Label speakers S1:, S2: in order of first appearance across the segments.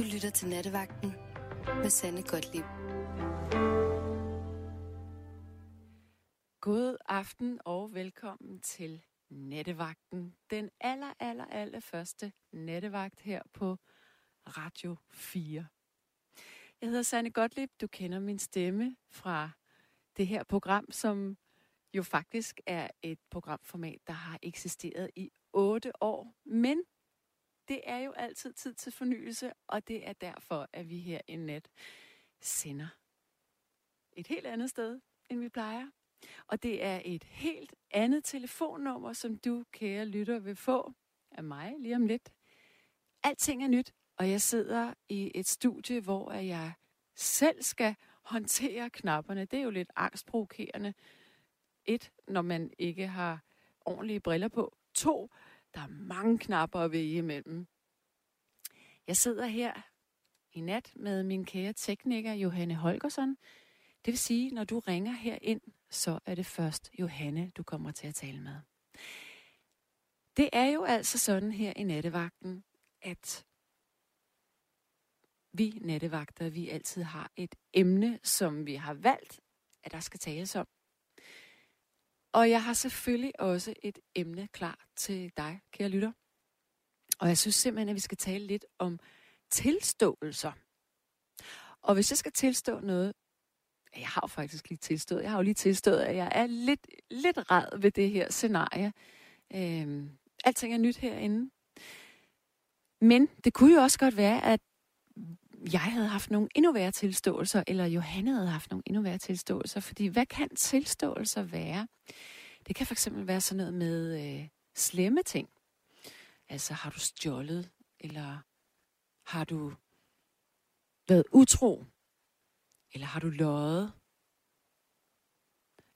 S1: Du lytter til Nattevagten med Sande Godtlib.
S2: God aften og velkommen til Nattevagten. Den aller, aller, aller første nattevagt her på Radio 4. Jeg hedder Sanne Gottlieb. Du kender min stemme fra det her program, som jo faktisk er et programformat, der har eksisteret i otte år. Men det er jo altid tid til fornyelse, og det er derfor, at vi her i nat sender et helt andet sted, end vi plejer. Og det er et helt andet telefonnummer, som du, kære lytter, vil få af mig lige om lidt. Alting er nyt, og jeg sidder i et studie, hvor jeg selv skal håndtere knapperne. Det er jo lidt angstprovokerende. Et, når man ikke har ordentlige briller på. To, der er mange knapper at vælge imellem. Jeg sidder her i nat med min kære tekniker Johanne Holgersen. Det vil sige, når du ringer her ind, så er det først Johanne, du kommer til at tale med. Det er jo altså sådan her i nattevagten, at vi nattevagter, vi altid har et emne, som vi har valgt, at der skal tales om. Og jeg har selvfølgelig også et emne klar til dig, kære lytter. Og jeg synes simpelthen, at vi skal tale lidt om tilståelser. Og hvis jeg skal tilstå noget, jeg har jo faktisk lige tilstået, jeg har jo lige tilstået, at jeg er lidt, lidt ræd ved det her scenarie. Øhm, alting er nyt herinde. Men det kunne jo også godt være, at jeg havde haft nogle endnu værre tilståelser, eller Johanne havde haft nogle endnu værre tilståelser. Fordi hvad kan tilståelser være? Det kan fx være sådan noget med øh, slemme ting. Altså har du stjålet, eller har du været utro, eller har du løjet?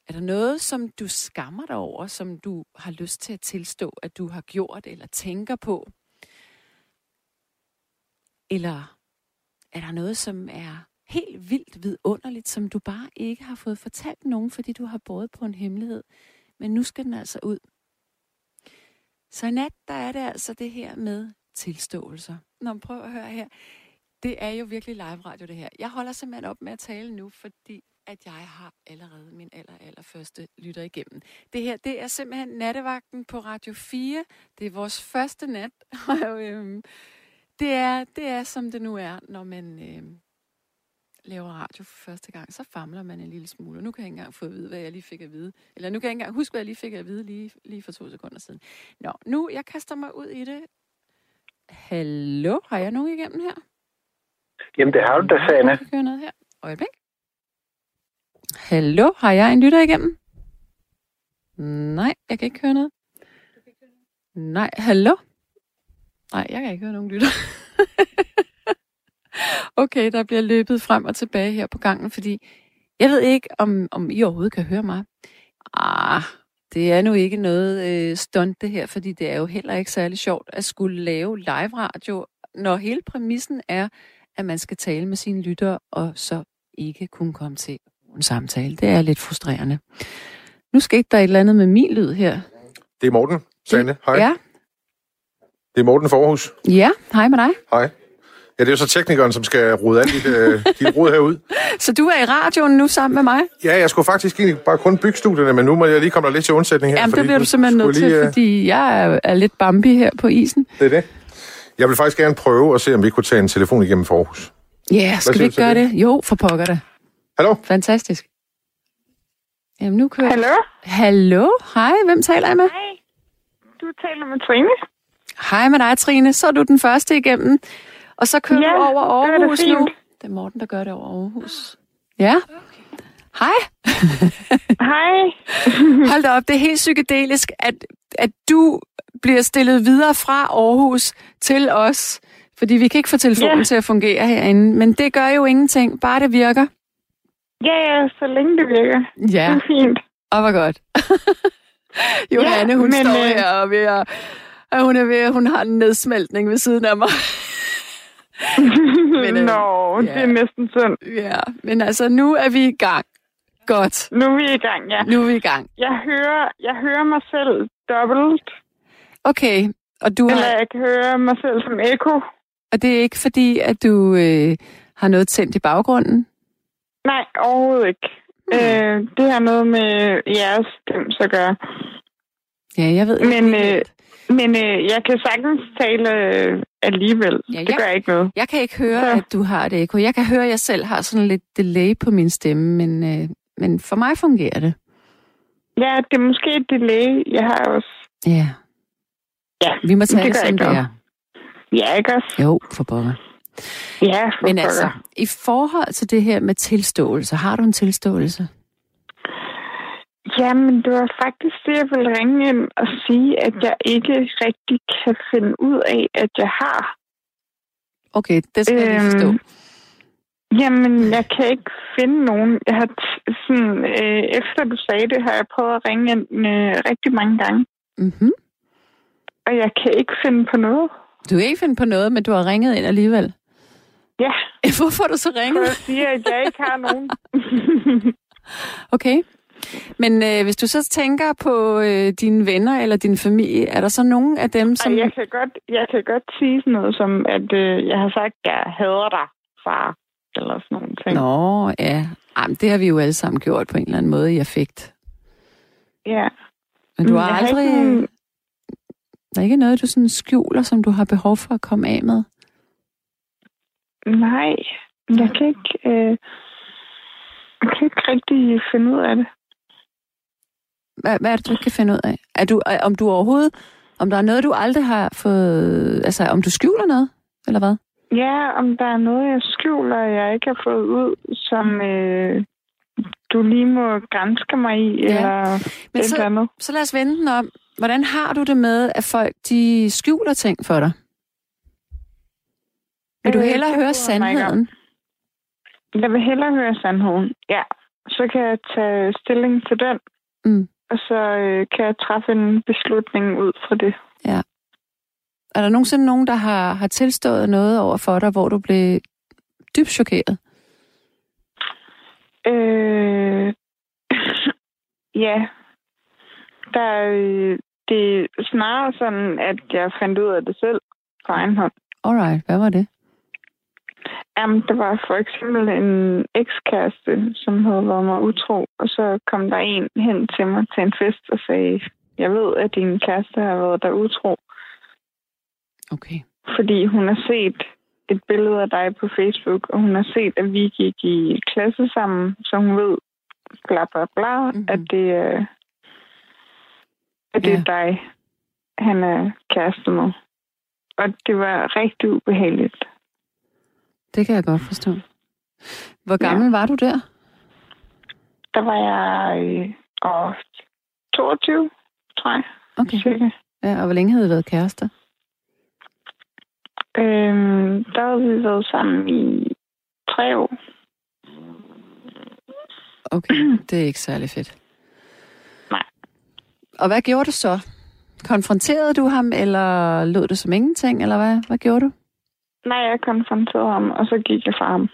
S2: Er der noget, som du skammer dig over, som du har lyst til at tilstå, at du har gjort eller tænker på? Eller er der noget, som er helt vildt vidunderligt, som du bare ikke har fået fortalt nogen, fordi du har båret på en hemmelighed? Men nu skal den altså ud. Så i nat, der er det altså det her med tilståelser. Nå, prøv at høre her. Det er jo virkelig live radio, det her. Jeg holder simpelthen op med at tale nu, fordi at jeg har allerede min aller, aller første lytter igennem. Det her, det er simpelthen nattevagten på Radio 4. Det er vores første nat. Øhm, det, er, det er, som det nu er, når man øhm, laver radio for første gang. Så famler man en lille smule. Og nu kan jeg ikke engang få at vide, hvad jeg lige fik at vide. Eller nu kan jeg ikke engang huske, hvad jeg lige fik at vide lige, lige for to sekunder siden. Nå, nu, jeg kaster mig ud i det. Hallo, har jeg nogen igennem her?
S3: Jamen, det har du da, Sanne.
S2: Jeg kan noget her. Øjeblik. Hallo, har jeg en lytter igennem? Nej, jeg kan ikke høre noget. Nej, hallo? Nej, jeg kan ikke høre nogen lytter. okay, der bliver løbet frem og tilbage her på gangen, fordi jeg ved ikke, om, om I overhovedet kan høre mig. Ah, det er nu ikke noget øh, stunt det her, fordi det er jo heller ikke særlig sjovt at skulle lave live radio, når hele præmissen er, at man skal tale med sine lyttere, og så ikke kunne komme til en samtale. Det er lidt frustrerende. Nu skete der et eller andet med min lyd her.
S4: Det er Morten, Sanne. Hej.
S2: Ja,
S4: Det er Morten Forhus.
S2: ja, hej med dig.
S4: Hej. Ja, det er jo så teknikeren, som skal rode alt dit, øh, dit rod herud.
S2: Så du er i radioen nu sammen med mig?
S4: Ja, jeg skulle faktisk egentlig bare kun bygge studierne, men nu må jeg lige komme der lidt til undsætning her.
S2: Jamen,
S4: fordi
S2: det bliver du simpelthen nødt til,
S4: lige, øh,
S2: fordi jeg er, er lidt bambi her på isen.
S4: Det er det. Jeg vil faktisk gerne prøve at se, om vi kunne tage en telefon igennem Forhus.
S2: Ja, skal
S4: siger
S2: vi ikke gøre
S4: det?
S2: det? Jo, for pokker det.
S4: Hallo?
S2: Fantastisk. Jamen, nu kører
S5: Hallo?
S2: Hallo? Hej, hvem taler jeg med?
S5: Hej. Du taler med Trine.
S2: Hej med dig, Trine. Så er du den første igennem. Og så kører
S5: Ja,
S2: du over
S5: det er
S2: Aarhus nu.
S5: fint.
S2: Det er Morten, der gør det over Aarhus. Ja. Hej.
S5: Hej.
S2: Hold da op, det er helt psykedelisk, at, at du bliver stillet videre fra Aarhus til os. Fordi vi kan ikke få telefonen
S5: Ja.
S2: til at fungere herinde. Men det gør jo ingenting, bare det virker.
S5: Ja, ja, så længe det virker.
S2: Ja,
S5: Det er fint.
S2: og hvor godt. Johanne,
S5: Ja,
S2: hun
S5: men,
S2: står her og, ved at, og hun er ved, at hun har en nedsmeltning ved siden af mig. Men, øh,
S5: Nå, det
S2: ja.
S5: er næsten synd.
S2: ja, men altså, nu er vi i gang. Godt,
S5: Nu er vi i gang, ja.
S2: nu er vi i gang.
S5: Jeg hører, jeg hører mig selv dobbelt,
S2: Okay, og du
S5: eller
S2: har...
S5: jeg kan høre mig selv som eko.
S2: Og det er ikke fordi, at du øh, har noget tændt i baggrunden?
S5: Nej, overhovedet ikke.
S2: Hmm.
S5: Øh, det har noget med jeres stems at gøre.
S2: Ja, jeg ved
S5: Men,
S2: ikke.
S5: øh, Men øh, jeg kan sagtens tale øh, alligevel.
S2: Ja,
S5: det
S2: jeg-
S5: gør ikke noget.
S2: Jeg kan ikke høre,
S5: Så-
S2: at du har det ekko. Jeg kan høre, at jeg selv har sådan lidt delay på min stemme, men, øh, men for mig fungerer det.
S5: Ja, det er måske et delay. Jeg har også...
S2: Ja.
S5: Ja,
S2: Vi må tage
S5: det
S2: det, som det er.
S5: Ja, ikke også?
S2: Jo, for pokker.
S5: Ja, for
S2: Men
S5: pokker.
S2: altså, i forhold til det her med tilståelse, har du en tilståelse?
S5: Jamen, det var faktisk det, jeg ville ringe ind og sige, at jeg ikke rigtig kan finde ud af, at jeg har.
S2: Okay, det skal øhm, jeg lige forstå.
S5: Jamen, jeg kan ikke finde nogen. Jeg har t- sådan, øh, efter du sagde det, har jeg prøvet at ringe ind øh, rigtig mange gange.
S2: Mm-hmm.
S5: Og jeg kan ikke finde på noget.
S2: Du kan ikke finde på noget, men du har ringet ind alligevel.
S5: Ja,
S2: Hvorfor har du så
S5: for
S2: ringet?
S5: at sige, at jeg ikke har nogen.
S2: Okay. Men øh, hvis du så tænker på øh, dine venner eller din familie, er der så nogen af dem, som...
S5: Jeg kan godt, jeg kan godt sige sådan noget som, at øh, jeg har sagt, at jeg hader dig, far. Eller sådan nogle ting.
S2: Nå, ja. Jamen, det har vi jo alle sammen gjort på en eller anden måde i affekt.
S5: Ja.
S2: Men du
S5: Men
S2: har
S5: jeg har
S2: aldrig...
S5: ikke nogen-
S2: Der er ikke noget, du sådan skjuler, som du har behov for at komme af med?
S5: Nej, jeg kan ikke... Øh, jeg kan ikke rigtig finde ud af det.
S2: Hvad, hvad er det, du ikke kan finde ud af? Er du, om du overhovedet... Om der er noget, du aldrig har fået... Altså, om du skjuler noget, eller hvad?
S5: Ja, om der er noget, jeg skjuler, jeg ikke har fået ud, som øh, du lige må grænske mig i,
S2: Ja.
S5: eller
S2: Men
S5: et
S2: så-
S5: eller andet.
S2: Så lad os vende den om. Hvordan har du det med, at folk de skjuler ting for dig? Vil du
S5: Øh,
S2: hellere høre sandheden?
S5: Jeg vil hellere høre sandheden. Ja, så kan jeg tage stilling til den,
S2: Mm.
S5: Og så øh, kan jeg træffe en beslutning ud fra det.
S2: Er der nogensinde nogen, der har, har tilstået noget over for dig, hvor du blev dybt chokeret?
S5: Øh, ja, der, er, øh, det er snarere sådan, at jeg fandt ud af det selv på egen hånd.
S2: Alright, hvad var det?
S5: Jamen, der var for eksempel en ekskæreste, som havde været mig utro, og så kom der en hen til mig til en fest og sagde, jeg ved, at din kæreste har været der utro,
S2: Okay.
S5: fordi hun har set et billede af dig på Facebook, og hun har set, at vi gik i klasse sammen, så hun ved, bla bla bla,
S2: Mhm.
S5: mm-hmm. at det er, at det
S2: Ja.
S5: er dig, han er kæreste med. Og det var rigtig ubehageligt.
S2: Det kan jeg godt forstå. Hvor gammel ja. var du der?
S5: Der var jeg øh, åh, 22, tror jeg.
S2: Okay.
S5: Cirka.
S2: Ja, og hvor længe havde I været kærester?
S5: Øhm, der havde vi været sammen i tre år.
S2: Okay, det er ikke særlig fedt.
S5: Nej.
S2: Og hvad gjorde du så? Konfronterede du ham, eller lød det som ingenting, eller hvad? Hvad gjorde du?
S5: Nej, jeg konfronterede ham, og så gik jeg fra ham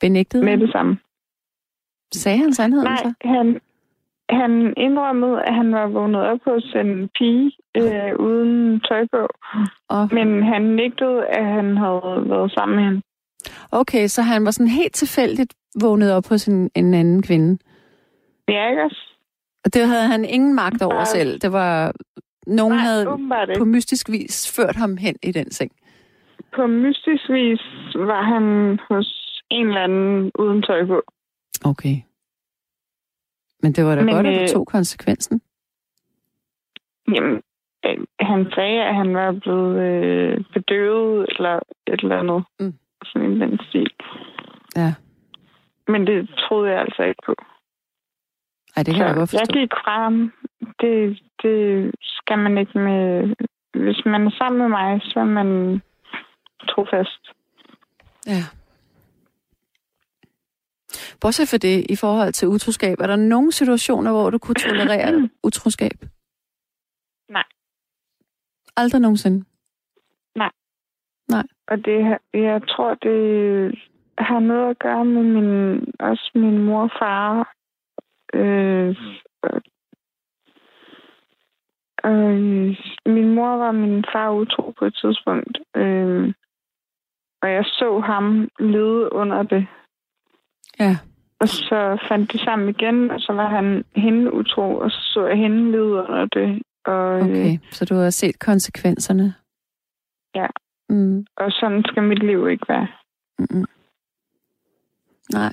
S2: Benægtede
S5: med
S2: ham?
S5: det samme.
S2: Sagde han sandheden
S5: Nej,
S2: så?
S5: han, han indrømmede, at han var vågnet op hos en pige øh, uden tøj på.
S2: Og,
S5: Men han nægtede, at han havde været sammen med hende.
S2: okay, så han var sådan helt tilfældigt vågnet op hos en, en anden kvinde.
S5: Ja, ikke også?
S2: Og det havde han ingen magt over
S5: Nej.
S2: selv. Det var... Nogen
S5: Nej,
S2: havde på mystisk vis ført ham hen i den seng.
S5: På mystisk vis var han hos en eller anden uden tøj på.
S2: Okay. Men det var da
S5: Men,
S2: godt, at du
S5: øh,
S2: tog konsekvensen.
S5: Jamen, øh, han sagde, at han var blevet øh, bedøvet eller et eller andet.
S2: Mm.
S5: Sådan en den stil.
S2: Ja.
S5: Men det troede jeg altså ikke på.
S2: Ej, det kan jeg godt
S5: Så jeg
S2: forstå.
S5: gik fra ham. Det, det skal man ikke med... Hvis man er sammen med mig, så er man trofast.
S2: Ja. Bortset for det, i forhold til utroskab, er der nogle situationer, hvor du kunne tolerere utroskab?
S5: Nej.
S2: Aldrig nogensinde?
S5: Og det, jeg tror, det har noget at gøre med min, også min mor og far. Øh, øh, min mor var min far utro på et tidspunkt. Øh, og jeg så ham lede under det.
S2: Ja.
S5: Og så fandt de sammen igen, og så var han hende utro, og så så jeg hende lede under det. Og, øh,
S2: Okay, så du har set konsekvenserne?
S5: Ja.
S2: Mm.
S5: og sådan skal mit liv ikke være.
S2: Mm-mm. Nej.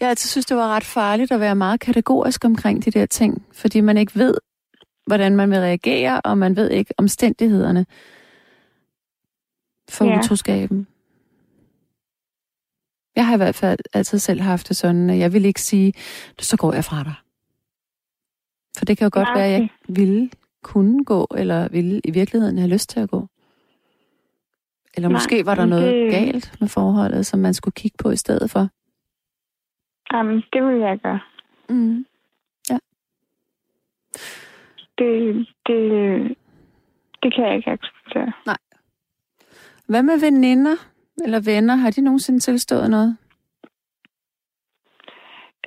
S2: Jeg altid synes, det var ret farligt at være meget kategorisk omkring de der ting, fordi man ikke ved, hvordan man vil reagere, og man ved ikke omstændighederne for
S5: Ja.
S2: utroskaben. Jeg har i hvert fald altid selv haft det sådan, at jeg vil ikke sige, så går jeg fra dig. For det kan jo godt
S5: Ja,
S2: være, at jeg
S5: okay.
S2: ville kunne gå, eller ville i virkeligheden have lyst til at gå. Eller
S5: Nej,
S2: måske var der
S5: men
S2: noget
S5: det-
S2: galt med forholdet, som man skulle kigge på i stedet for.
S5: Jamen, det vil jeg gøre.
S2: Mm.
S5: Det, det, det kan jeg ikke acceptere.
S2: Hvad med veninder eller venner? Har de nogensinde tilstået noget?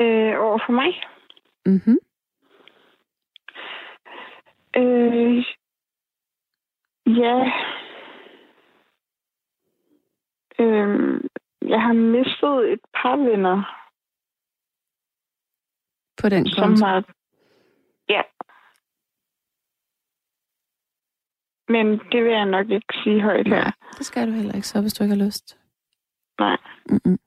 S5: Øh, over for mig?
S2: Mm-hmm.
S5: Øh, ja. Øh, jeg har mistet et par venner,
S2: På den
S5: som
S2: konto?
S5: har... Ja. Men det vil jeg nok ikke sige højt her.
S2: Nej, det skal du heller ikke så, hvis du ikke har lyst.
S5: Nej.
S2: Mm-mm.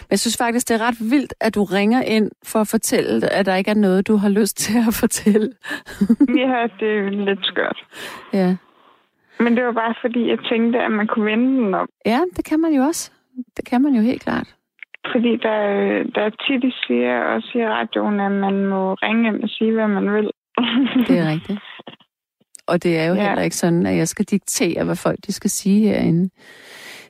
S2: Men jeg synes faktisk, det er ret vildt, at du ringer ind for at fortælle, at der ikke er noget, du har lyst til at fortælle.
S5: Ja, det er lidt skørt.
S2: ja.
S5: Men det var bare fordi, jeg tænkte, at man kunne vende den om.
S2: ja, det kan man jo også. Det kan man jo helt klart.
S5: Fordi der, der er tit, de siger også i radioen, at man må ringe ind og sige, hvad man vil.
S2: Det er rigtigt. Og det er jo
S5: Ja.
S2: heller ikke sådan, at jeg skal diktere, hvad folk de skal sige herinde.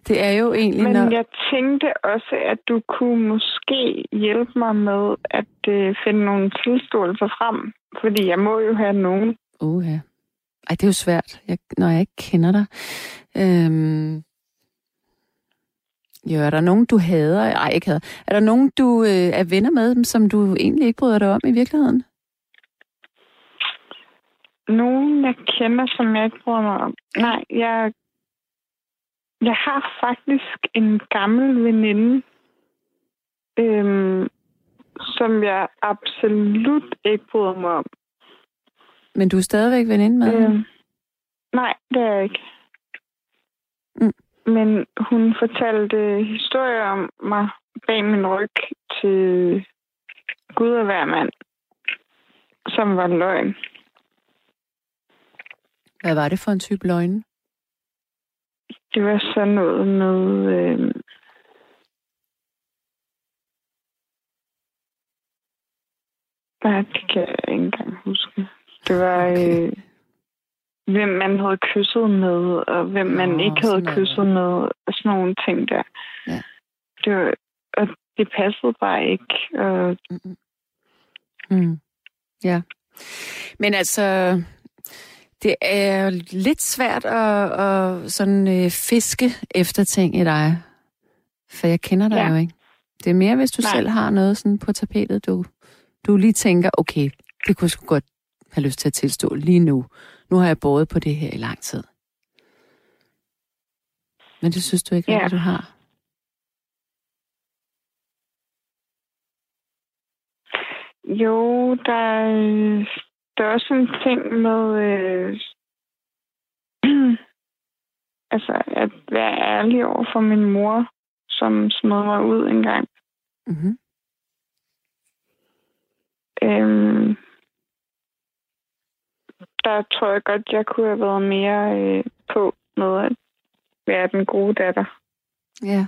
S2: Det er jo egentlig,
S5: Men
S2: når...
S5: jeg tænkte også, at du kunne måske hjælpe mig med at øh, finde nogle tilståelser frem. Fordi jeg må jo have nogen.
S2: Uh, ja. Ej, det er jo svært, jeg, når jeg ikke kender dig. Øhm... Jo, er der nogen, du hader? Ej, ikke hader. Er der nogen, du øh, er venner med, som du egentlig ikke bryder dig om i virkeligheden?
S5: Nogen, jeg kender, som jeg ikke bryder mig om. Nej, jeg, jeg har faktisk en gammel veninde, øhm, som jeg absolut ikke bryder mig om.
S2: Men du er stadigvæk veninde med hende?
S5: Øhm, nej, det er jeg ikke.
S2: Mm.
S5: Men hun fortalte historier om mig bag min ryg til Gud og hver mand, som var løgn.
S2: Hvad var det for en type løgn?
S5: Det var sådan noget med... Øh, Nej, det kan jeg ikke engang huske. Det var,
S2: Okay.
S5: øh, hvem man havde kysset med, og hvem man
S2: Nå,
S5: ikke havde kysset med, og sådan nogle ting der.
S2: Ja.
S5: Det var, og det passede bare ikke. Og
S2: Mm-mm. Mm. Ja. Men altså, det er lidt svært at, at sådan øh, fiske efter ting i dig. For jeg kender dig
S5: Ja.
S2: jo ikke. Det er mere, hvis du
S5: Nej.
S2: selv har noget sådan på tapetet, du, du lige tænker, okay, det kunne jeg sgu godt have lyst til at tilstå lige nu. Nu har jeg båret på det her i lang tid. Men det synes du ikke
S5: Ja.
S2: rigtigt, du har.
S5: jo, der, er- der er også en ting med... Øh, altså, at være ærlig over for min mor, som smed mig ud en gang.
S2: Mm-hmm.
S5: Øhm, der tror jeg godt, jeg kunne have været mere øh, på med at være den gode datter.
S2: Ja.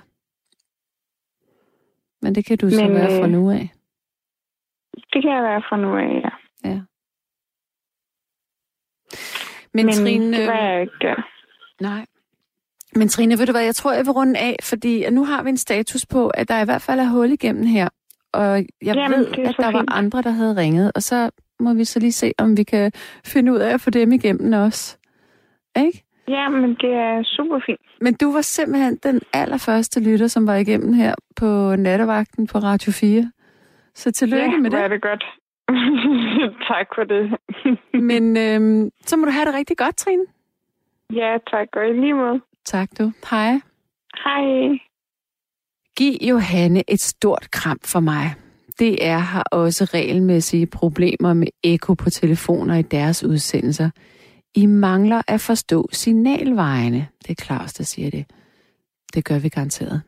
S2: Men det kan du så
S5: Men,
S2: være fra
S5: øh,
S2: nu af.
S5: Det kan jeg være fra nu af, ja.
S2: Ja. Men,
S5: Men
S2: Trine,
S5: det var jeg ikke der.
S2: nej. Men Trine, ved du hvad, jeg tror, jeg vil runde af, fordi nu har vi en status på, at der i hvert fald er hul igennem her. Og jeg
S5: Jamen,
S2: ved, at der
S5: fint.
S2: var andre, der havde ringet, og så må vi så lige se, om vi kan finde ud af at få dem igennem også. Ikke?
S5: Ja, men det er super fint.
S2: Men du var simpelthen den allerførste lytter, som var igennem her på nattevagten på Radio 4. Så tillykke
S5: ja,
S2: med det.
S5: er det godt. tak for det.
S2: Men øhm, så må du have det rigtig godt, Trine.
S5: ja, tak. Og lige måde.
S2: Tak du. Hej.
S5: Hej.
S2: Giv Johanne et stort kram for mig. DR har også regelmæssige problemer med eko på telefoner i deres udsendelser. I mangler at forstå signalvejene. Det er Claus, der siger det. Det gør vi garanteret.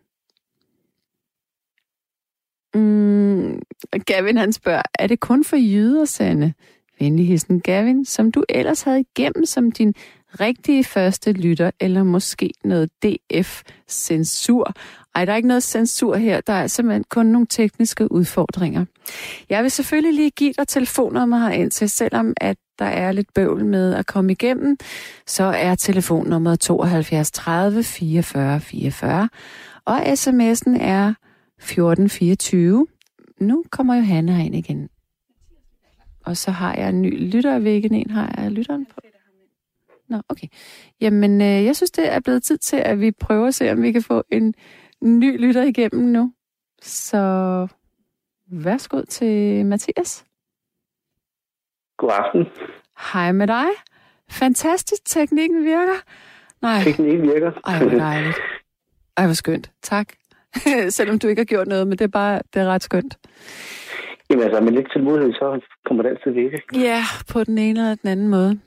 S2: Mm, Gavin han spørger, er det kun for jyder, Sande? Venligheden Gavin, som du ellers havde igennem som din rigtige første lytter, eller måske noget DF-censur. Ej, der er ikke noget censur her. Der er simpelthen kun nogle tekniske udfordringer. Jeg vil selvfølgelig lige give dig telefonnummer ind til, selvom at der er lidt bøvl med at komme igennem, så er telefonnummeret 72 30 44 44, og sms'en er 1424. Nu kommer Johanna ind igen. Og så har jeg en ny lytter. Hvilken en har jeg lytteren på? Nå, okay. Jamen, øh, jeg synes, det er blevet tid til, at vi prøver at se, om vi kan få en ny lytter igennem nu. Så værsgo til Mathias.
S3: God aften.
S2: Hej med dig. Fantastisk, teknikken virker. Nej,
S3: Teknikken virker.
S2: ej, hvor dejligt. Ej, hvor skønt. Tak. Selvom du ikke har gjort noget, men det er bare det er ret skønt.
S3: Jamen altså, med lidt tålmodighed, så kommer det altid virke.
S2: Ja, på den ene eller den anden måde.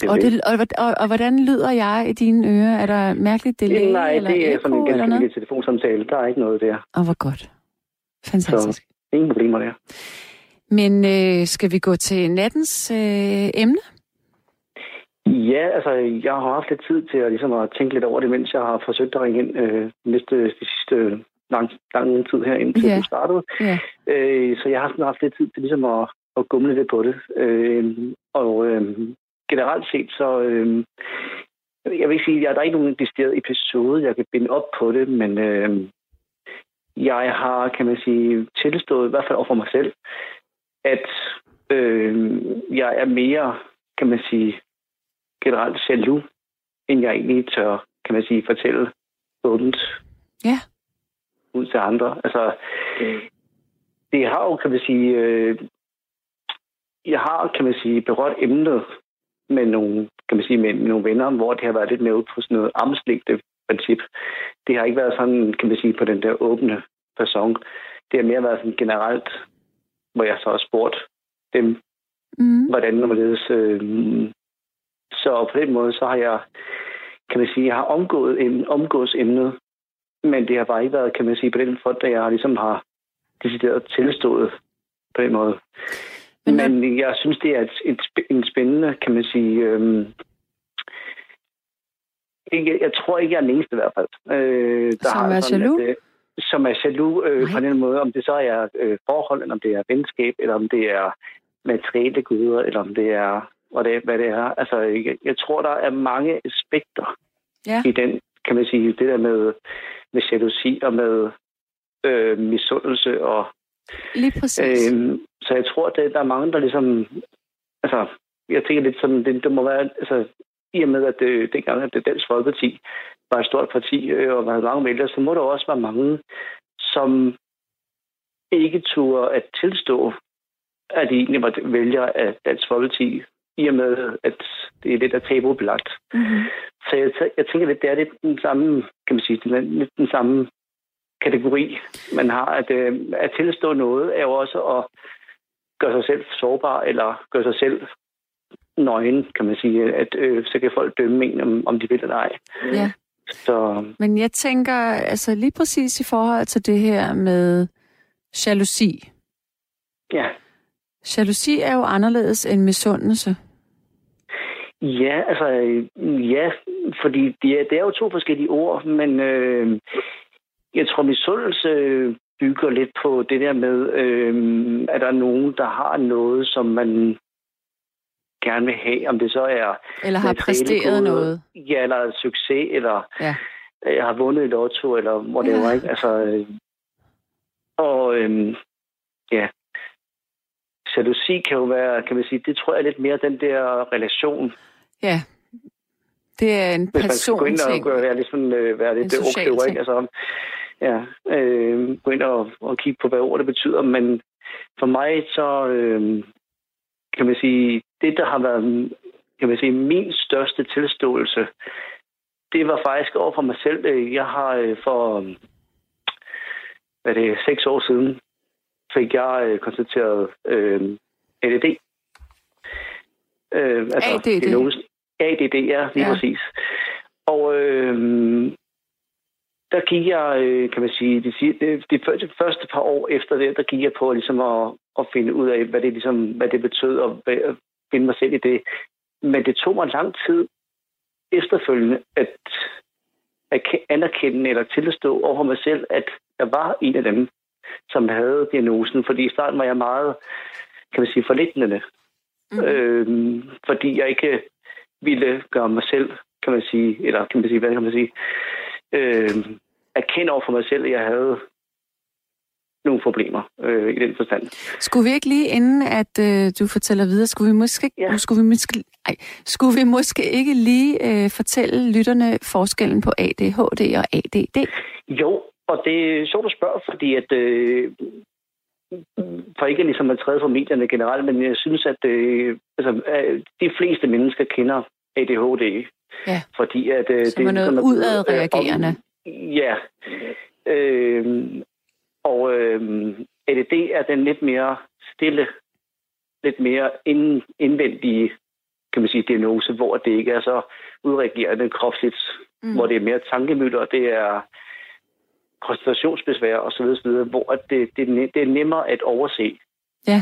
S3: Det
S2: Og,
S3: det.
S2: og, og, og hvordan lyder jeg i dine ører? Er der mærkeligt delay
S3: Nej,
S2: eller
S3: det er sådan en ganske lille telefonsamtale. Der er ikke noget der.
S2: Åh, hvor godt. Fantastisk.
S3: Ingen problemer der.
S2: Men øh, skal vi gå til nattens øh, emne?
S3: Ja, altså, jeg har haft lidt tid til at, ligesom, at tænke lidt over det, mens jeg har forsøgt at ringe ind øh, næste, de sidste lang, lang tid her, indtil
S2: Ja.
S3: du startede.
S2: Ja.
S3: Øh, så jeg har sådan haft lidt tid til ligesom at, at gumle lidt på det. Øh, og øh, generelt set, så... Øh, jeg vil ikke sige, at der er ikke nogen decideret episode, jeg kan binde op på det, men øh, jeg har, kan man sige, tilstået, i hvert fald over for mig selv, at øh, jeg er mere, kan man sige, generelt jaloux, end jeg egentlig tør, kan man sige, fortælle åbent
S2: Ja.
S3: ud til andre. Altså, det har jo, kan man sige, øh, jeg har, kan man sige, berørt emnet med nogle, kan man sige, med nogle venner, hvor det har været lidt mere ud på sådan noget armslægte princip. Det har ikke været sådan, kan man sige, på den der åbne person. Det har mere været sådan generelt, hvor jeg så har spurgt dem,
S2: Mm.
S3: hvordan når øh, Så på den måde, så har jeg, kan man sige, jeg har omgået, em, omgået emnet, men det har bare ikke været, kan man sige, på den front, at jeg ligesom har decideret tilstået på den måde.
S2: Men
S3: Men, jeg synes, det er et, et, en spændende, kan man sige... Øhm, ikke, jeg tror ikke, jeg er den eneste i hvert fald. Øh,
S2: Som er
S3: sådan,
S2: jaloux?
S3: At, øh, som er jaloux øh,
S2: Nej.
S3: på den måde, om det så er øh, forhold, eller om det er venskab, eller om det er materielle guder, eller om det er, hvad det, hvad det er. Altså, jeg, jeg tror, der er mange aspekter
S2: Ja.
S3: i den, kan man sige, det der med, med jalousi og med øh, misundelse og
S2: Lige præcis.
S3: Øhm, så jeg tror, at der er mange, der ligesom... Altså, jeg tænker lidt sådan, det, det må være... Altså, i og med, at det, dengang, at det Dansk Folkeparti var et stort parti, øh, og var mange vælgere, så må der også være mange, som ikke turde at tilstå, at de egentlig var vælgere af Dansk Folkeparti, i og med, at det er lidt af tabubelagt.
S2: Mm-hmm.
S3: Så jeg, jeg tænker lidt, det er lidt den samme, kan man sige, den, lidt den samme kategori, man har. At, øh, at tilstå noget er jo også at gøre sig selv sårbar, eller gøre sig selv nøgen, kan man sige. At øh, så kan folk dømme en, om, om de vil eller ej.
S2: Ja.
S3: Så
S2: Men jeg tænker, altså lige præcis i forhold til det her med jalousi.
S3: ja,
S2: Jalousi er jo anderledes end misundelse.
S3: Ja, altså, øh, ja, fordi det er, det er jo to forskellige ord, men øh, jeg tror, misundelse bygger lidt på det der med, øh, at der er nogen, der har noget, som man gerne vil have, om det så er
S2: Eller har præsteret noget.
S3: Ja, eller succes, eller
S2: Ja.
S3: jeg har vundet i lotto, eller whatever,
S2: ja.
S3: ikke? Altså, øh, og øh, ja, jalousi kan jo være, kan man sige, det tror jeg er lidt mere den der relation,
S2: Ja. Det er en
S3: hvis man skal gå ind og gøre, være lidt, sådan, øh, være lidt
S2: ting.
S3: ikke? Altså, ja, øh, gå ind og, og kigge på, hvad ordet betyder, men for mig så, øh, kan man sige, det, der har været, kan man sige, min største tilståelse, det var faktisk over for mig selv. Jeg har øh, for hvad er det, seks år siden fik jeg øh, konstateret øh, ADD. Øh,
S2: ADD?
S3: diagnosen- ADD, ja, lige
S2: Ja.
S3: præcis. Og øh, der gik jeg, øh, kan man sige, de, de, de første par år efter det, der gik jeg på ligesom at, at finde ud af, hvad det, ligesom, hvad det betød, og hvad, at finde mig selv i det. Men det tog mig lang tid efterfølgende at, at ke- anerkende eller tilstå over mig selv, at jeg var en af dem, som havde diagnosen. Fordi i starten var jeg meget, kan man sige, forlæggende.
S2: Mhm.
S3: Øhm, fordi jeg ikke ville gøre mig selv, kan man sige, eller kan man sige, hvad kan man sige, øhm, erkende over for mig selv, at jeg havde nogle problemer øh, i den forstand.
S2: Skulle vi ikke lige, inden at øh, du fortæller videre, skulle vi måske,
S3: Ja.
S2: skulle vi måske, ej, skulle vi måske ikke lige øh, fortælle lytterne forskellen på ADHD og ADD?
S3: Jo, og det er sjovt at spørge, fordi at øh, for ikke ligesom at træde for medierne generelt, men jeg synes, at øh, altså, øh, de fleste mennesker kender ADHD.
S2: Ja.
S3: Fordi at, øh,
S2: Som er noget
S3: ligesom, øh,
S2: udadreagerende.
S3: om- Ja. Øh, og øh, ADD er den lidt mere stille, lidt mere ind, indvendige kan man sige, diagnose, hvor det ikke er så udreagerende kropsligt, mm. hvor det er mere tankemøller, det er koncentrationsbesvær osv., osv. hvor at det, det, er det er nemmere at overse.
S2: Ja.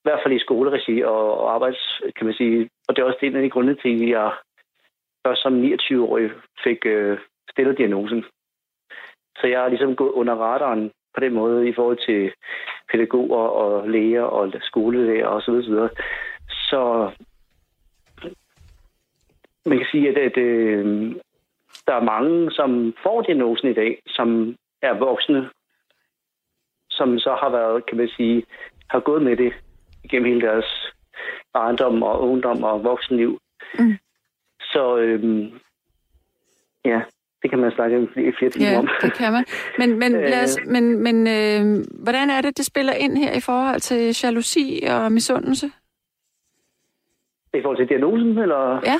S3: I hvert fald i skoleregi og, og arbejds, kan man sige. Og det er også en af de grunde til, at jeg først som 29-årig fik øh, stillet diagnosen. Så jeg har ligesom gået under radaren på den måde i forhold til pædagoger og læger og skolelærer og så videre, så videre. Så man kan sige, at, at øh, der er mange, som får diagnosen i dag, som er voksne, som så har været, kan man sige, har gået med det igennem hele deres barndom og ungdom og voksenliv.
S2: Mm.
S3: Så øhm, ja, det kan man snakke i flere timer
S2: Ja,
S3: om.
S2: det kan man. Men, men,
S3: Øh.
S2: lad os, men, men øh, hvordan er det, det spiller ind her i forhold til jalousi og misundelse?
S3: I forhold til diagnosen, eller?
S2: Ja.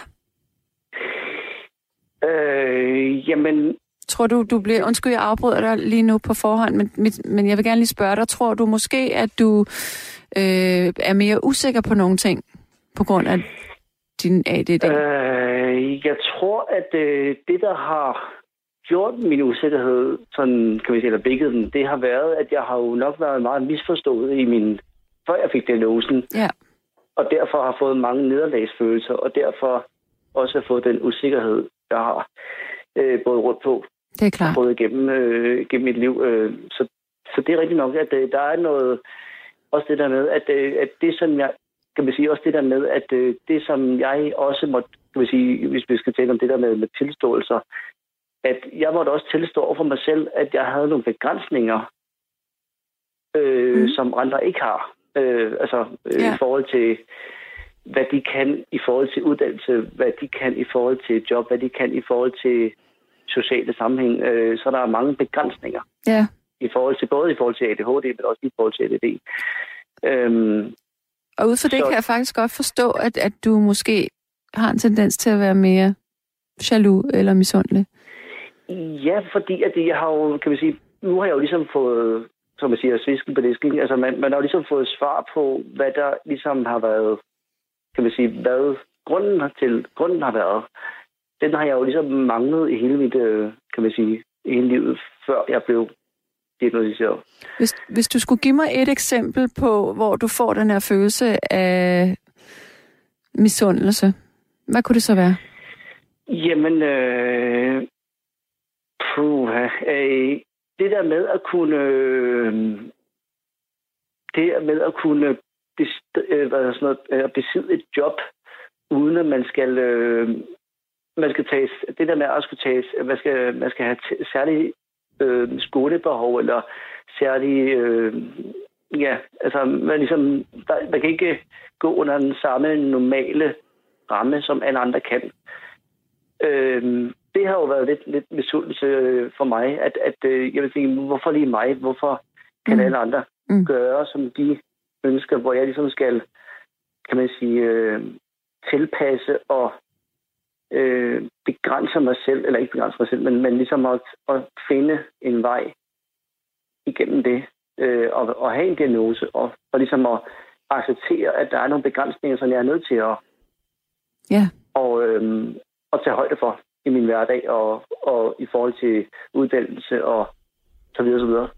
S3: Øh, jamen,
S2: Tror du, du bliver... Undskyld, jeg afbryder dig lige nu på forhånd, men, men jeg vil gerne lige spørge dig. Tror du måske, at du øh, er mere usikker på nogle ting på grund af din ADD?
S3: Øh, jeg tror, at øh, det, der har gjort min usikkerhed, sådan kan vi sige, eller bækket den, det har været, at jeg har jo nok været meget misforstået i min, før jeg fik diagnosen,
S2: Ja.
S3: og derfor har fået mange nederlagsfølelser, og derfor også fået den usikkerhed, jeg har øh, både rundt på,
S2: Det er klart.
S3: både igennem, øh, gennem mit liv. Øh, så, så det er rigtigt nok, at øh, der er noget, også det der med, at, øh, at det som jeg, kan man sige, også det der med, at øh, det som jeg også måtte, kan man sige, hvis vi skal tale om det der med, med tilståelser, at jeg måtte også tilstå over for mig selv, at jeg havde nogle begrænsninger, øh, mm. som andre ikke har. Øh, altså øh,
S2: Ja.
S3: i forhold til, hvad de kan i forhold til uddannelse, hvad de kan i forhold til job, hvad de kan i forhold til sociale sammenhæng. Øh, så der er mange begrænsninger
S2: Ja.
S3: i forhold til både i forhold til ADHD, men også i forhold til ADD. Øhm,
S2: Og ud fra det
S3: Så-
S2: kan jeg faktisk godt forstå, at, at du måske har en tendens til at være mere jaloux eller misundelig.
S3: ja, fordi at det, jeg har jo, kan man sige, nu har jeg jo ligesom fået, som man siger, svisken på disken. Altså, man, man har jo ligesom fået svar på, hvad der ligesom har været, kan man sige, hvad grunden har til, grunden har været. Den har jeg jo ligesom manglet i hele mit, øh, kan man sige, i hele livet, før jeg blev diagnostiseret.
S2: Hvis, hvis du skulle give mig et eksempel på, hvor du får den her følelse af misundelse, hvad kunne det så være?
S3: Jamen, øh, puha, øh, det der med at kunne, øh, det der med at kunne hvad er sådan noget, øh, at besidde et job, uden at man skal, øh, man skal tage, det der med at skulle tage, man skal, man skal have t- særlige øh, skolebehov, eller særlige, øh, ja, altså man, ligesom, der, man kan ikke gå under den samme normale ramme, som alle andre kan. Øh, det har jo været lidt, lidt misundelse øh, for mig, at, at øh, jeg vil sige, hvorfor lige mig? Hvorfor kan
S2: Mm.
S3: alle andre
S2: mm.
S3: gøre, som de ønsker, hvor jeg ligesom skal, kan man sige, øh, tilpasse og øh, begrænse mig selv, eller ikke begrænse mig selv, men, men ligesom at, at finde en vej igennem det, øh, og, og have en diagnose, og, og ligesom at acceptere, at der er nogle begrænsninger, som jeg er nødt til at
S2: Ja.
S3: og, øhm, at tage højde for i min hverdag, og, og i forhold til uddannelse og så videre, så videre.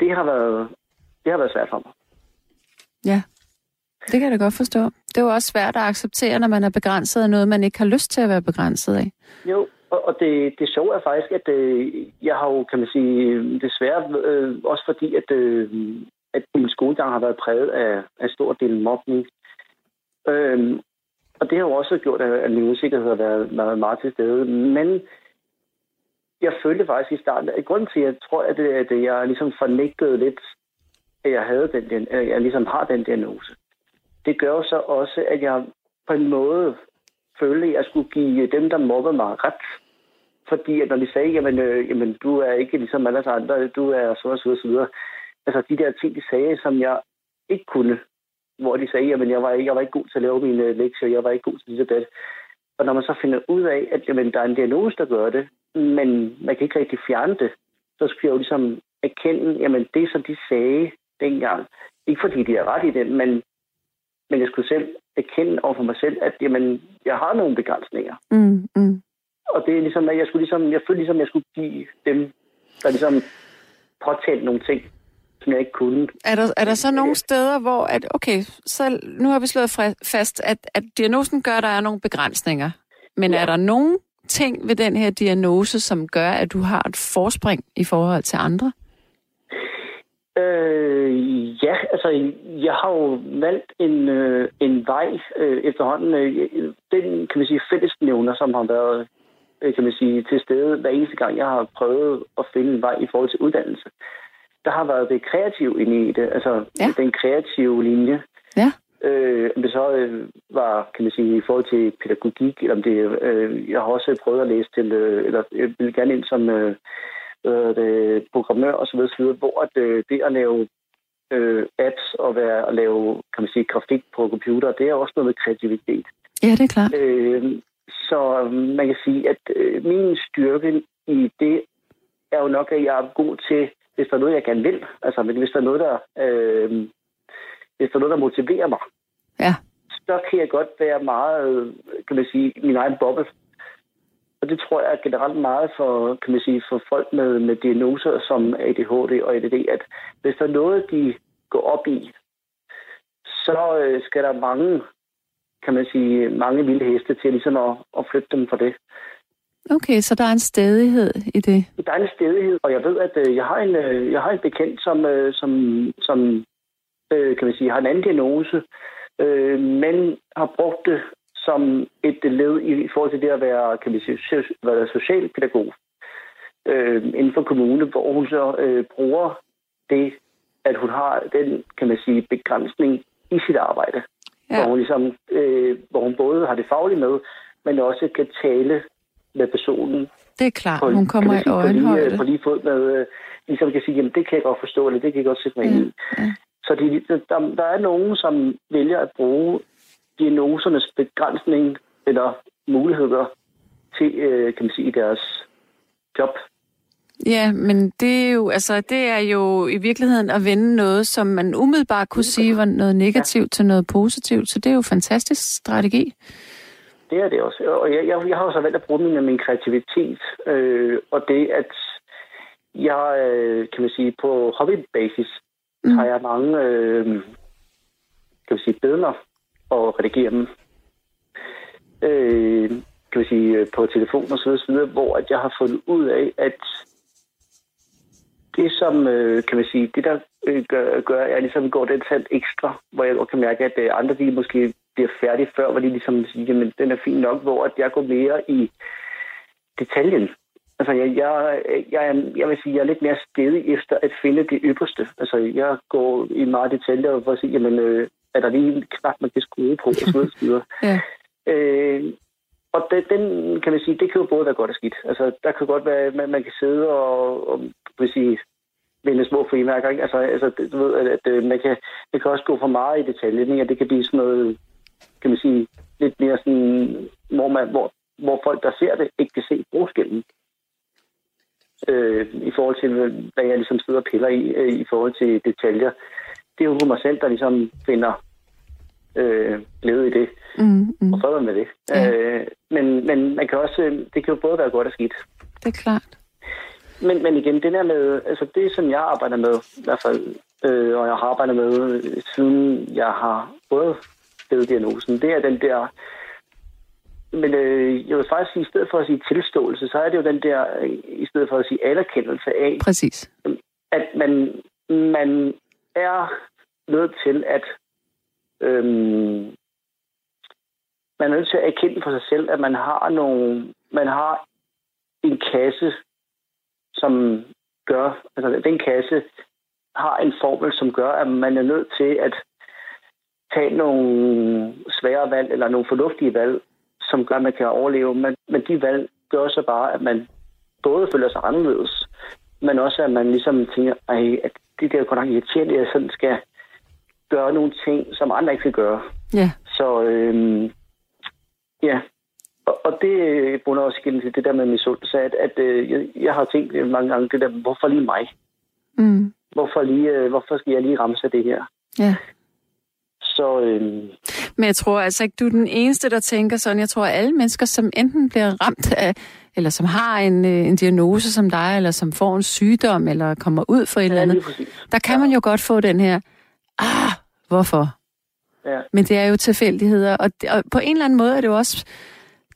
S3: Det har været, det har været svært for mig.
S2: Ja, det kan jeg da godt forstå. Det er jo også svært at acceptere, når man er begrænset af noget, man ikke har lyst til at være begrænset af.
S3: Jo, og, og det, det sjove er faktisk, at øh, jeg har jo, kan man sige, desværre øh, også fordi, at, øh, at min skolegang har været præget af, af stor del mobning. Øh, og det har jo også gjort, at, at min usikkerhed har været, været meget til stede. Men jeg følte faktisk i starten, at grunden til, at jeg tror, at, det, at jeg ligesom fornægtede lidt, at jeg, havde den, at jeg ligesom har den diagnose, det gør så også, at jeg på en måde følte, at jeg skulle give dem, der mobbede mig ret. Fordi at når de sagde, jamen, øh, jamen du er ikke ligesom alle andre, du er så og så og så videre. Altså de der ting, de sagde, som jeg ikke kunne. Hvor de sagde, jamen jeg var ikke, jeg var ikke god til at lave mine øh, lektier, jeg var ikke god til det og det. Og når man så finder ud af, at jamen, der er en diagnose, der gør det, men man kan ikke rigtig fjerne det, så skal jeg jo ligesom erkende, jamen det, som de sagde dengang, ikke fordi de er ret i det, men, men jeg skulle selv erkende over for mig selv, at jamen, jeg har nogle begrænsninger.
S2: Mm, mm.
S3: Og det er ligesom, at jeg skulle ligesom, jeg følte ligesom, at jeg skulle give dem, der ligesom påtalte nogle ting, som jeg ikke kunne.
S2: Er der, er der så nogle steder, hvor, at, okay, så nu har vi slået fast, at, at diagnosen gør, at der er nogle begrænsninger. Men
S3: Ja.
S2: er der nogle ting ved den her diagnose, som gør, at du har et forspring i forhold til andre?
S3: Øh, ja, altså, jeg har jo valgt en, øh, en vej øh, efterhånden. Øh, den, kan man sige, fællesnævner, som har været øh, kan man sige, til stede hver eneste gang, jeg har prøvet at finde en vej i forhold til uddannelse. Der har været det kreative inde i det, altså
S2: Ja.
S3: den kreative linje.
S2: Ja.
S3: Øh, det så øh, var, kan man sige, i forhold til pædagogik, eller om det, øh, jeg har også prøvet at læse til, øh, eller jeg vil gerne ind som øh, øh, det, programmør osv., osv., hvor at, øh, det at lave øh, apps og være, at lave, kan man sige, grafik på computer, det er også noget med kreativitet.
S2: Ja, det er klart.
S3: Øh, så man kan sige, at øh, min styrke i det er jo nok, at jeg er god til, hvis der er noget, jeg gerne vil. Altså, men hvis der er noget, der, øh, hvis der er noget, der motiverer mig,
S2: Ja.
S3: så kan jeg godt være meget, kan man sige, min egen boble. Og det tror jeg er generelt meget for, kan man sige, for folk med, med diagnoser som ADHD og ADD, at hvis der er noget, de går op i, så øh, skal der mange, kan man sige, mange vilde heste til ligesom at, at flytte dem for det.
S2: Okay, så der er en stedighed i det.
S3: Der er en stedighed, og jeg ved, at øh, jeg har en, øh, jeg har en bekendt, som, som, som kan man sige, har en anden diagnose, men har brugt det som et led i, i forhold til det at være, kan man sige, være socialpædagog øh, inden for kommune, hvor hun så øh, bruger det, at hun har den, kan man sige, begrænsning i sit arbejde. Ja. Hvor, hun ligesom, øh, hvor hun både har det faglige med, men også kan tale med personen
S2: Det er klart,
S3: på,
S2: hun kommer
S3: kan
S2: i
S3: sige, på, lige,
S2: øjenhøjde.
S3: på lige fod med, øh, ligesom kan sige, jamen det kan jeg godt forstå, eller det kan jeg godt sætte mig ind i.
S2: ja.
S3: Så de, der, der er nogen, som vælger at bruge diagnosernes begrænsning eller muligheder til, øh, kan man sige, deres job.
S2: Ja, men det er jo altså det er jo i virkeligheden at vende noget, som man umiddelbart kunne sige var noget negativt ja. til noget positivt. Så det er jo en fantastisk strategi.
S3: Det er det også. Og jeg, jeg, jeg har også valgt at bruge min, min kreativitet, øh, og det, at jeg, øh, kan man sige, på hobbybasis, mm. har jeg mange, øh, kan man sige, billeder og redigere dem. Øh, kan man sige, øh, på telefon og så videre, så videre, hvor at jeg har fundet ud af, at det som, øh, kan man sige, det der øh, gør, gør, at jeg ligesom går den tand ekstra, hvor jeg godt kan mærke, at øh, andre de måske bliver færdige før, hvor de ligesom siger, jamen den er fin nok, hvor at jeg går mere i detaljen. Altså, jeg, jeg, jeg, er- jeg vil sige, jeg er lidt mere stedig efter at finde det ypperste. Altså, jeg går i meget detaljer for at sige, jamen, øh, er der lige en knap, man kan skrue på, og så videre, så videre.
S2: Ja.
S3: Øh, og det, den, kan man sige, det kan jo både være godt og skidt. Altså, der kan godt være, at man, man kan sidde og, og vil sige, vinde små frimærker. Ikke? Altså, altså, du ved, at, at øh, man kan, det kan også gå for meget i detaljen, ikke? og det kan blive sådan noget, kan man sige, lidt mere sådan, hvor, man, hvor hvor folk, der ser det, ikke kan se forskellen. Øh, I forhold til, hvad jeg ligesom sidder og piller i, øh, i forhold til detaljer. Det er jo mig selv, der ligesom finder øh, glæde i det,
S2: Mm, mm.
S3: og fred med det.
S2: Ja.
S3: Øh, men, men man kan også, øh, det kan jo både være godt og skidt.
S2: Det er klart.
S3: Men, men igen, det der med, altså det som jeg arbejder med, i hvert fald, øh, og jeg har arbejdet med, øh, siden jeg har fået diagnosen, det er den der, men øh, jeg vil faktisk sige, i stedet for at sige tilståelse, så er det jo den der, øh, i stedet for at sige anerkendelse af,
S2: Præcis.
S3: at man, man er nødt til at øhm, man er nødt til at erkende for sig selv, at man har nogle, man har en kasse, som gør, altså den kasse har en formel, som gør, at man er nødt til at tage nogle svære valg, eller nogle fornuftige valg, som gør, at man kan overleve. Men, men de valg gør så bare, at man både føler sig anderledes, men også at man ligesom tænker, at det der er godt nok irriterende, at jeg sådan skal gøre nogle ting, som andre ikke skal gøre.
S2: Ja.
S3: Så øhm, ja, og, og det bunder også igen til det der med misundelse, at, at øh, jeg, jeg har tænkt mange gange det der, hvorfor lige mig?
S2: Mm.
S3: Hvorfor, lige, øh, hvorfor skal jeg lige ramme sig det her?
S2: Ja.
S3: Så øhm,
S2: Men jeg tror altså ikke, du er den eneste, der tænker sådan. Jeg tror, at alle mennesker, som enten bliver ramt af, eller som har en, øh, en diagnose som dig, eller som får en sygdom, eller kommer ud for et eller
S3: ja,
S2: andet,
S3: lige præcis.
S2: der kan man jo godt få den her, ah, hvorfor?
S3: Ja.
S2: Men det er jo tilfældigheder, og, det- og på en eller anden måde er det jo også,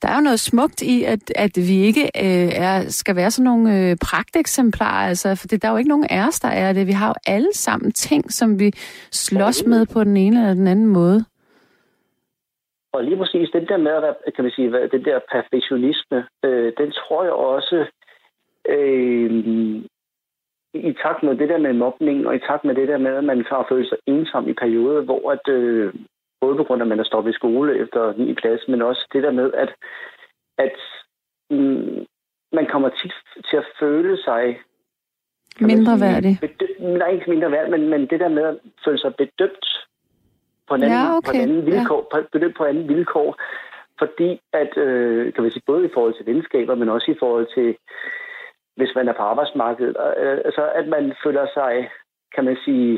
S2: der er jo noget smukt i, at, at vi ikke øh, er, skal være sådan nogle øh, pragteksemplarer, altså, for det, der er jo ikke nogen af os, der er det. Vi har jo alle sammen ting, som vi slås med på den ene eller den anden måde.
S3: Og lige præcis den der med, kan man sige, den der perfektionisme, øh, den tror jeg også, øh, i takt med det der med mobning, og i takt med det der med, at man har følt sig ensom i perioder, hvor at, øh, både på grund af, at man er stoppet i skole efter 9. klasse, men også det der med, at, at mm, man kommer tit til at føle sig
S2: Mindre værdig.
S3: bedø- nej, ikke mindre værd, men, men det der med at føle sig bedømt på en anden,
S2: Ja, okay.
S3: på en anden
S2: Ja.
S3: vilkår, på, bedømt på anden vilkår, fordi at, øh, kan man sige, både i forhold til venskaber, men også i forhold til, hvis man er på arbejdsmarkedet, øh, altså at man føler sig, kan man sige,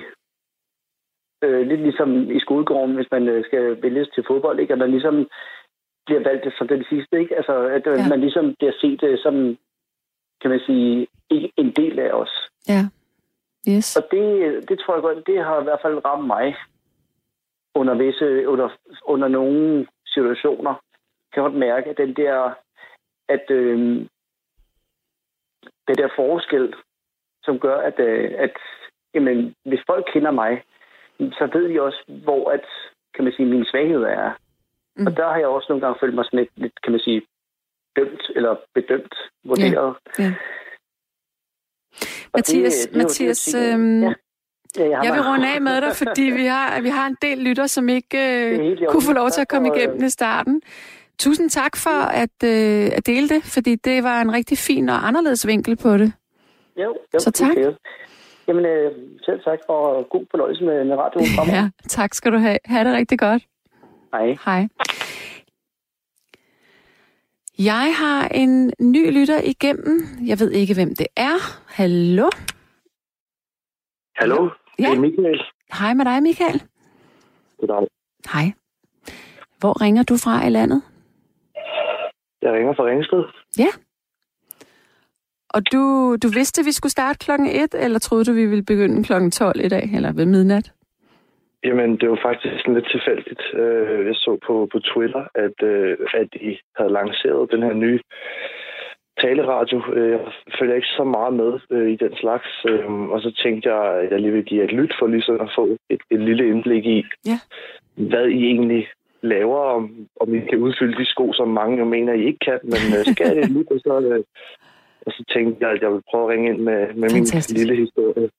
S3: øh, lidt ligesom i skolegården, hvis man øh, skal vælges til fodbold, ikke? at man ligesom bliver valgt som den sidste, ikke? Altså, at øh,
S2: Ja.
S3: man ligesom bliver set øh, som, kan man sige, ikke en del af os.
S2: Ja. Yes.
S3: Og det, det tror jeg godt, det har i hvert fald ramt mig under visse, under, under nogle situationer. Kan jeg godt mærke, at den der, at øh, den der forskel, som gør, at, øh, at jamen, hvis folk kender mig, så ved de også, hvor at, kan man sige, min svaghed er. Mm. Og der har jeg også nogle gange følt mig sådan lidt, lidt kan man sige, dømt eller bedømt, vurderet.
S2: ja.
S3: Og
S2: Mathias,
S3: det- det er
S2: Mathias
S3: det
S2: øhm,
S3: Ja. Ja, jeg,
S2: jeg vil runde af med dig, fordi vi har, vi har en del lytter, som ikke øh, kunne få lov til at komme igennem i starten. Tusind tak for at, øh, at dele det, fordi det var en rigtig fin og anderledes vinkel på det.
S3: Jo, jo,
S2: Så tak.
S3: det. Jamen, øh, selv tak for god fornøjelse med, med radioen fremover.
S2: Ja, tak skal du have. Ha' det rigtig godt.
S3: Hej.
S2: Hej. Jeg har en ny lytter igennem. Jeg ved ikke, hvem det er. Hallo?
S6: Hallo,
S2: Ja.
S6: det er Michael.
S2: Hej med dig, Michael.
S6: Goddag.
S2: Hej. Hvor ringer du fra i landet?
S6: Jeg ringer fra Ringsted.
S2: Og du, du vidste, at vi skulle starte klokken 1, eller troede du, vi ville begynde klokken 12 i dag, eller ved midnat?
S6: Jamen, det var faktisk sådan lidt tilfældigt. Øh, Jeg så på, på Twitter, at, øh, at I havde lanceret den her nye taleradio. Øh, Jeg følger ikke så meget med i den slags, og så tænkte jeg, at jeg lige vil give et lyt for ligesom at få et, et lille indblik i,
S2: Ja.
S6: hvad I egentlig laver, om, om I kan udfylde de sko, som mange jo mener, I ikke kan, men øh, skal det og så, øh, og så tænkte jeg, at jeg vil prøve at ringe ind med, med min lille historie.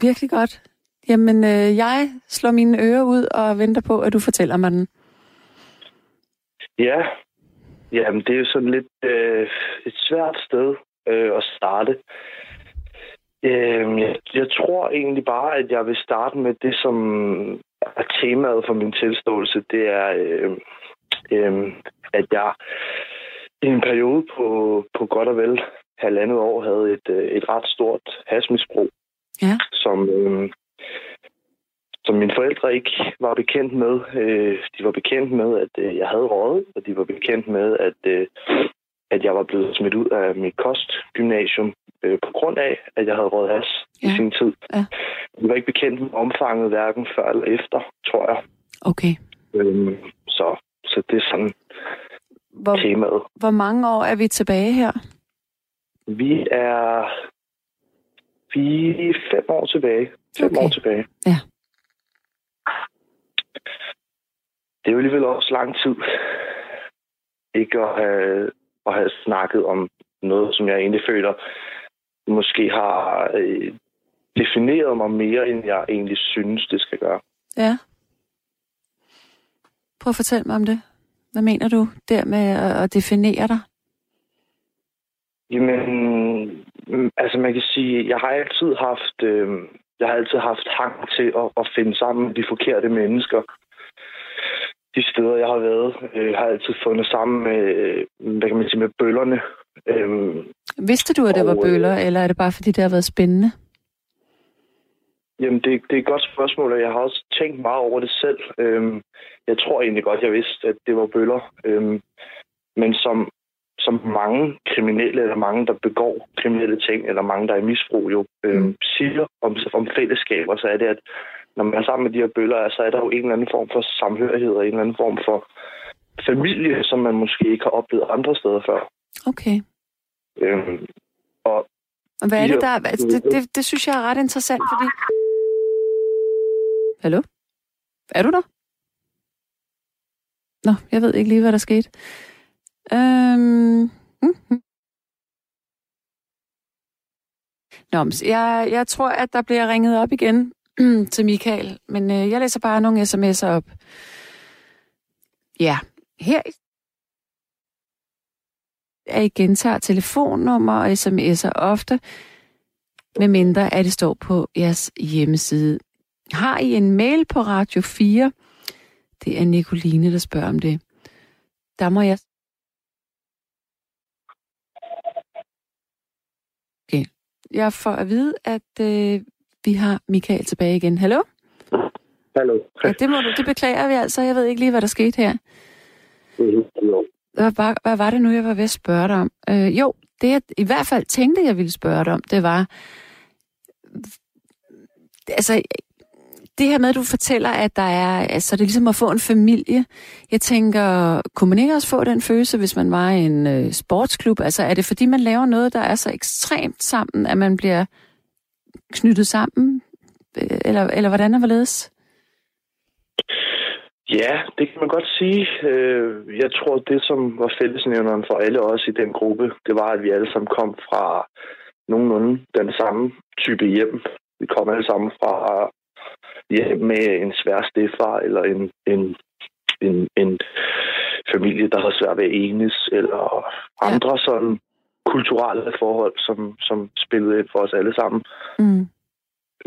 S2: Virkelig godt. Jamen, øh, jeg slår mine ører ud og venter på, at du fortæller mig den.
S6: Ja, jamen det er jo sådan lidt øh, et svært sted øh, at starte. Øh, jeg, jeg tror egentlig bare, at jeg vil starte med det, som er temaet for min tilståelse. Det er, øh, øh, at jeg i en periode på, på godt og vel halvandet år havde et, øh, et ret stort hasmisbrug,
S2: Ja.
S6: som, øh, som mine forældre ikke var bekendt med. Øh, de var bekendt med, at øh, jeg havde røget, og de var bekendt med, at, øh, at jeg var blevet smidt ud af mit kostgymnasium øh, på grund af, at jeg havde røget has ja. I sin tid.
S2: Ja.
S6: De var ikke bekendt med omfanget hverken før eller efter, tror jeg.
S2: Okay.
S6: Øh, så, så det er sådan
S2: Hvor,
S6: temaet.
S2: hvor mange år er vi tilbage her?
S6: Vi er fire, fem år tilbage. Fem
S2: Okay.
S6: år tilbage.
S2: Ja.
S6: Det er jo alligevel også lang tid ikke at have, at have snakket om noget, som jeg egentlig føler måske har øh, defineret mig mere, end jeg egentlig synes, det skal gøre.
S2: Ja. Prøv at fortælle mig om det. Hvad mener du der med at, definere dig?
S6: Jamen, mm, altså man kan sige, jeg har altid haft, øh, jeg har altid haft hang til at, at finde sammen med de forkerte mennesker. De steder, jeg har været, øh, har altid fundet sammen med, øh, hvad kan man sige, med bøllerne. Øh,
S2: Vidste du, at det var
S6: øh,
S2: bøller, eller er det bare fordi, det har været spændende?
S6: Jamen, det, det er et godt spørgsmål, og jeg har også tænkt meget over det selv. Øhm, jeg tror egentlig godt, jeg vidste, at det var bøller. Øhm, men som, som mange kriminelle, eller mange, der begår kriminelle ting, eller mange, der er i misbrug, jo øhm,
S2: Mm.
S6: siger om, om fællesskaber, så er det, at når man er sammen med de her bøller, så er der jo en eller anden form for samhørighed, og en eller anden form for familie, som man måske ikke har oplevet andre steder før.
S2: Okay.
S6: Øhm, og
S2: hvad er det, der... Altså, det, det, det synes jeg er ret interessant, fordi... Hallo? Er du der? Nå, jeg ved ikke lige, hvad der skete. Øhm... mhm. Nå, jeg, jeg tror, at der bliver ringet op igen til Michael, men øh, jeg læser bare nogle sms'er op. Ja, her er I gentager telefonnummer og sms'er ofte, medmindre at det står på jeres hjemmeside. Har I en mail på Radio 4? Det er Nicoline, der spørger om det. Der må jeg... Okay. Jeg får at vide, at øh, vi har Michael tilbage igen. Hallo?
S6: hallo.
S2: Ja, det, må du, det beklager vi altså. Jeg ved ikke lige, hvad der skete her.
S6: Jo.
S2: Hvad var, hvad var det nu, jeg var ved at spørge dig om? Øh, jo, det jeg i hvert fald tænkte, jeg ville spørge dig om, det var... Altså, det her med, at du fortæller, at der er... Altså, det er ligesom at få en familie. Jeg tænker, kunne man ikke også få den følelse, hvis man var i en øh, sportsklub? Altså, er det fordi, man laver noget, der er så ekstremt sammen, at man bliver knyttet sammen? Øh, eller, eller hvordan er hvorledes?
S6: Ja, det kan man godt sige. Øh, Jeg tror, det som var fællesnævneren for alle os i den gruppe, det var, at vi alle sammen kom fra nogenlunde den samme type hjem. Vi kom alle sammen fra hjem med en svær stefar eller en, en, en, en familie, der havde svært ved at enes, eller andre sådan kulturelle forhold, som, som spillede ind for os alle sammen.
S2: Mm.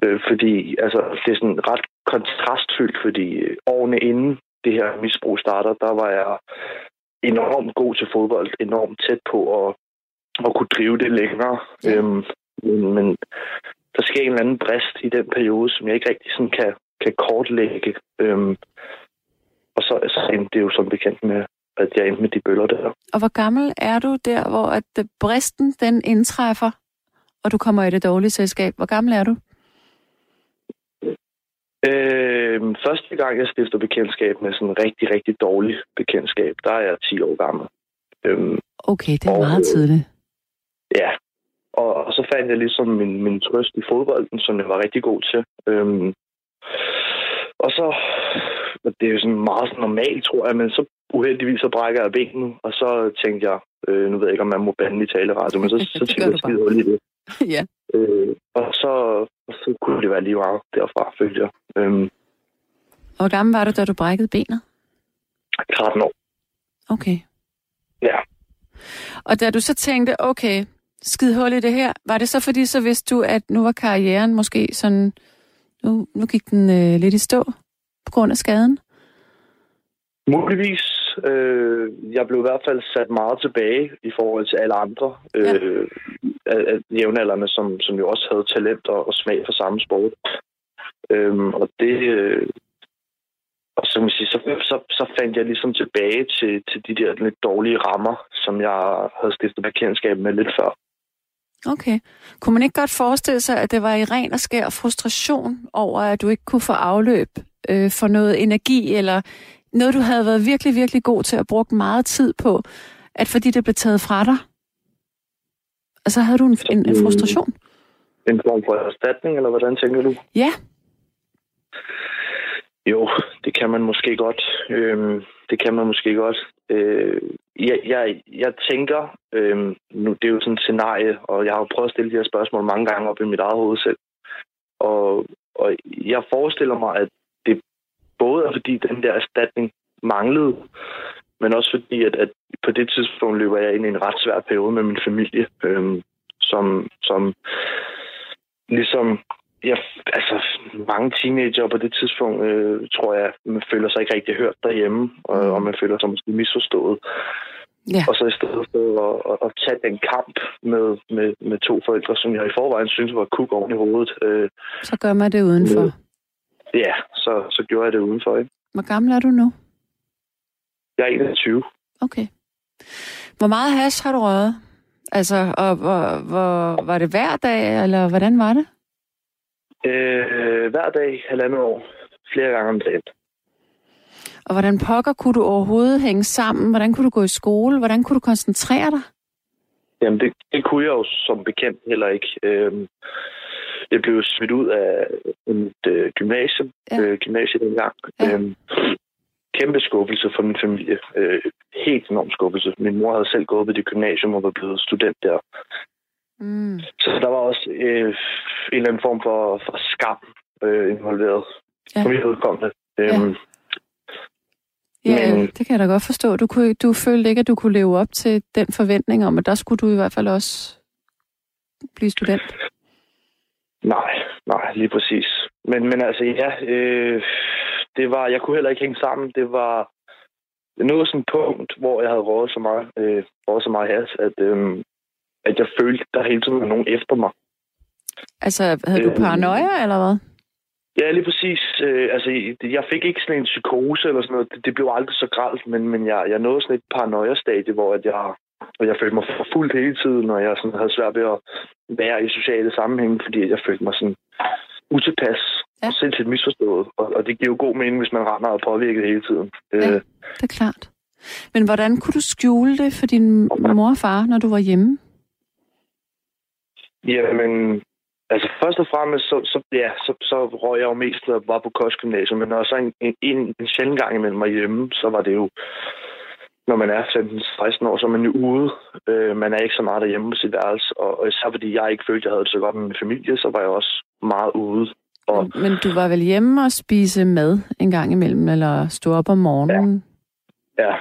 S6: Øh, fordi altså, det er sådan ret kontrastfyldt, fordi øh, årene inden det her misbrug starter, der var jeg enormt god til fodbold, enormt tæt på at, at kunne drive det længere.
S2: Ja.
S6: Øhm, men, men der sker en eller anden brist i den periode, som jeg ikke rigtig sådan kan, kan kortlægge. Øhm, og så, så endte det jo som bekendt med, at jeg endte med de bøller der.
S2: Og hvor gammel er du der, hvor at bristen den indtræffer, og du kommer i det dårlige selskab? Hvor gammel er du?
S6: Øhm, første gang, jeg stifter bekendtskab med sådan en rigtig, rigtig dårlig bekendtskab, der er jeg 10 år gammel. Øhm,
S2: Okay, det er
S6: Og,
S2: meget
S6: øh,
S2: tidligt.
S6: Ja, og, og så fandt jeg ligesom min, min trøst i fodbolden, som jeg var rigtig god til. Øhm, og så, det er jo sådan meget sådan normalt, tror jeg, men så uheldigvis så brækker jeg benet, og så tænkte jeg, øh, nu ved jeg ikke, om man må bande i taleradio, men så, så tænkte jeg hul i det.
S2: ja.
S6: Øh, og så, så kunne det være lige meget derfra, følte jeg. Øhm,
S2: hvor gammel var du, da du brækkede benet?
S6: 13 år.
S2: Okay.
S6: Ja.
S2: Og da du så tænkte, okay, skid hul i det her, var det så fordi, så vidste du, at nu var karrieren måske sådan, nu, nu gik den øh, lidt i stå på grund af skaden?
S6: Muligvis. Øh, jeg blev i hvert fald sat meget tilbage i forhold til alle andre øh, af, af jævnaldrende, som, som jo også havde talent og, og smag for samme sport. Øhm, og det... Øh, og så, sige, så, så, så fandt jeg ligesom tilbage til, til de der lidt dårlige rammer, som jeg havde stiftet bekendtskab med lidt før.
S2: Okay. Kunne man ikke godt forestille sig, at det var i ren og skær frustration over, at du ikke kunne få afløb øh, for noget energi, eller noget, du havde været virkelig, virkelig god til at bruge meget tid på, at fordi det blev taget fra dig, og så havde du en, en, en frustration?
S6: En form for erstatning, eller hvordan tænker du?
S2: Ja.
S6: Jo, det kan man måske godt. Øhm, det kan man måske godt. Øh, jeg, jeg, jeg tænker, øh, nu det er jo sådan et scenarie, og jeg har jo prøvet at stille de her spørgsmål mange gange op i mit eget hoved selv. Og, og jeg forestiller mig, at både fordi den der erstatning manglede, men også fordi, at, at på det tidspunkt løber jeg ind i en ret svær periode med min familie, øh, som, som ligesom jeg, altså, mange teenager på det tidspunkt, øh, tror jeg, man føler sig ikke rigtig hørt derhjemme, og, og man føler sig måske misforstået. Ja. Og så i stedet for at, at, at tage den kamp med, med, med to forældre, som jeg i forvejen synes var kuk oven i hovedet. Øh,
S2: så gør man det udenfor?
S6: Øh, ja, så, så gjorde jeg det udenfor. Ikke?
S2: Hvor gammel er du nu?
S6: Jeg er 21.
S2: Okay. Hvor meget hash har du røget? Altså, og hvor, hvor, var det hver dag, eller hvordan var det?
S6: Øh, hver dag, halvandet år. Flere gange om dagen.
S2: Og hvordan pokker kunne du overhovedet hænge sammen? Hvordan kunne du gå i skole? Hvordan kunne du koncentrere dig?
S6: Jamen, det, det kunne jeg jo som bekendt heller ikke. Øhm, jeg blev smidt ud af et øh, gymnasium, ja. øh, gymnasiet dengang. Ja. Øhm, kæmpe skuffelse for min familie. Øh, helt enorm skuffelse. Min mor havde selv gået på det gymnasium og var blevet student der. Mm. Så der var også øh, en eller anden form for, for skam øh, involveret. Ja. For mit udkommende. Øhm, ja.
S2: Ja, men, det kan jeg da godt forstå. Du, kunne, du følte ikke, at du kunne leve op til den forventning om, at der skulle du i hvert fald også blive student.
S6: Nej, nej, lige præcis. Men, men altså, ja, øh, det var, jeg kunne heller ikke hænge sammen. Det var noget sådan et punkt, hvor jeg havde rådet så meget, øh, rådet så meget has, at, øh, at jeg følte, der hele tiden var nogen efter mig.
S2: Altså, havde du øh, paranoia, eller hvad?
S6: Ja, lige præcis. Øh, altså, jeg fik ikke sådan en psykose eller sådan noget. Det, det blev aldrig så gralt, men, men jeg, jeg nåede sådan et paranoia-stadie, hvor at jeg, hvor jeg følte mig forfulgt hele tiden, og jeg sådan havde svært ved at være i sociale sammenhænge, fordi jeg følte mig sådan utilpas ja. og sindssygt misforstået. Og, og det giver jo god mening, hvis man render og påvirket hele tiden.
S2: Ja, øh. det er klart. Men hvordan kunne du skjule det for din mor og far, når du var hjemme?
S6: Jamen, altså først og fremmest, så, så, ja, så, så røg jeg jo mest, og var på kostgymnasium, men når så en, en, en, en sjældent gang imellem mig hjemme, så var det jo, når man er 15-16 år, så er man jo ude. Øh, man er ikke så meget derhjemme på sit værelse, og, og især fordi jeg ikke følte, at jeg havde det så godt med min familie, så var jeg også meget ude. Og,
S2: men du var vel hjemme og spise mad en gang imellem, eller stå op om morgenen?
S6: Ja, ja.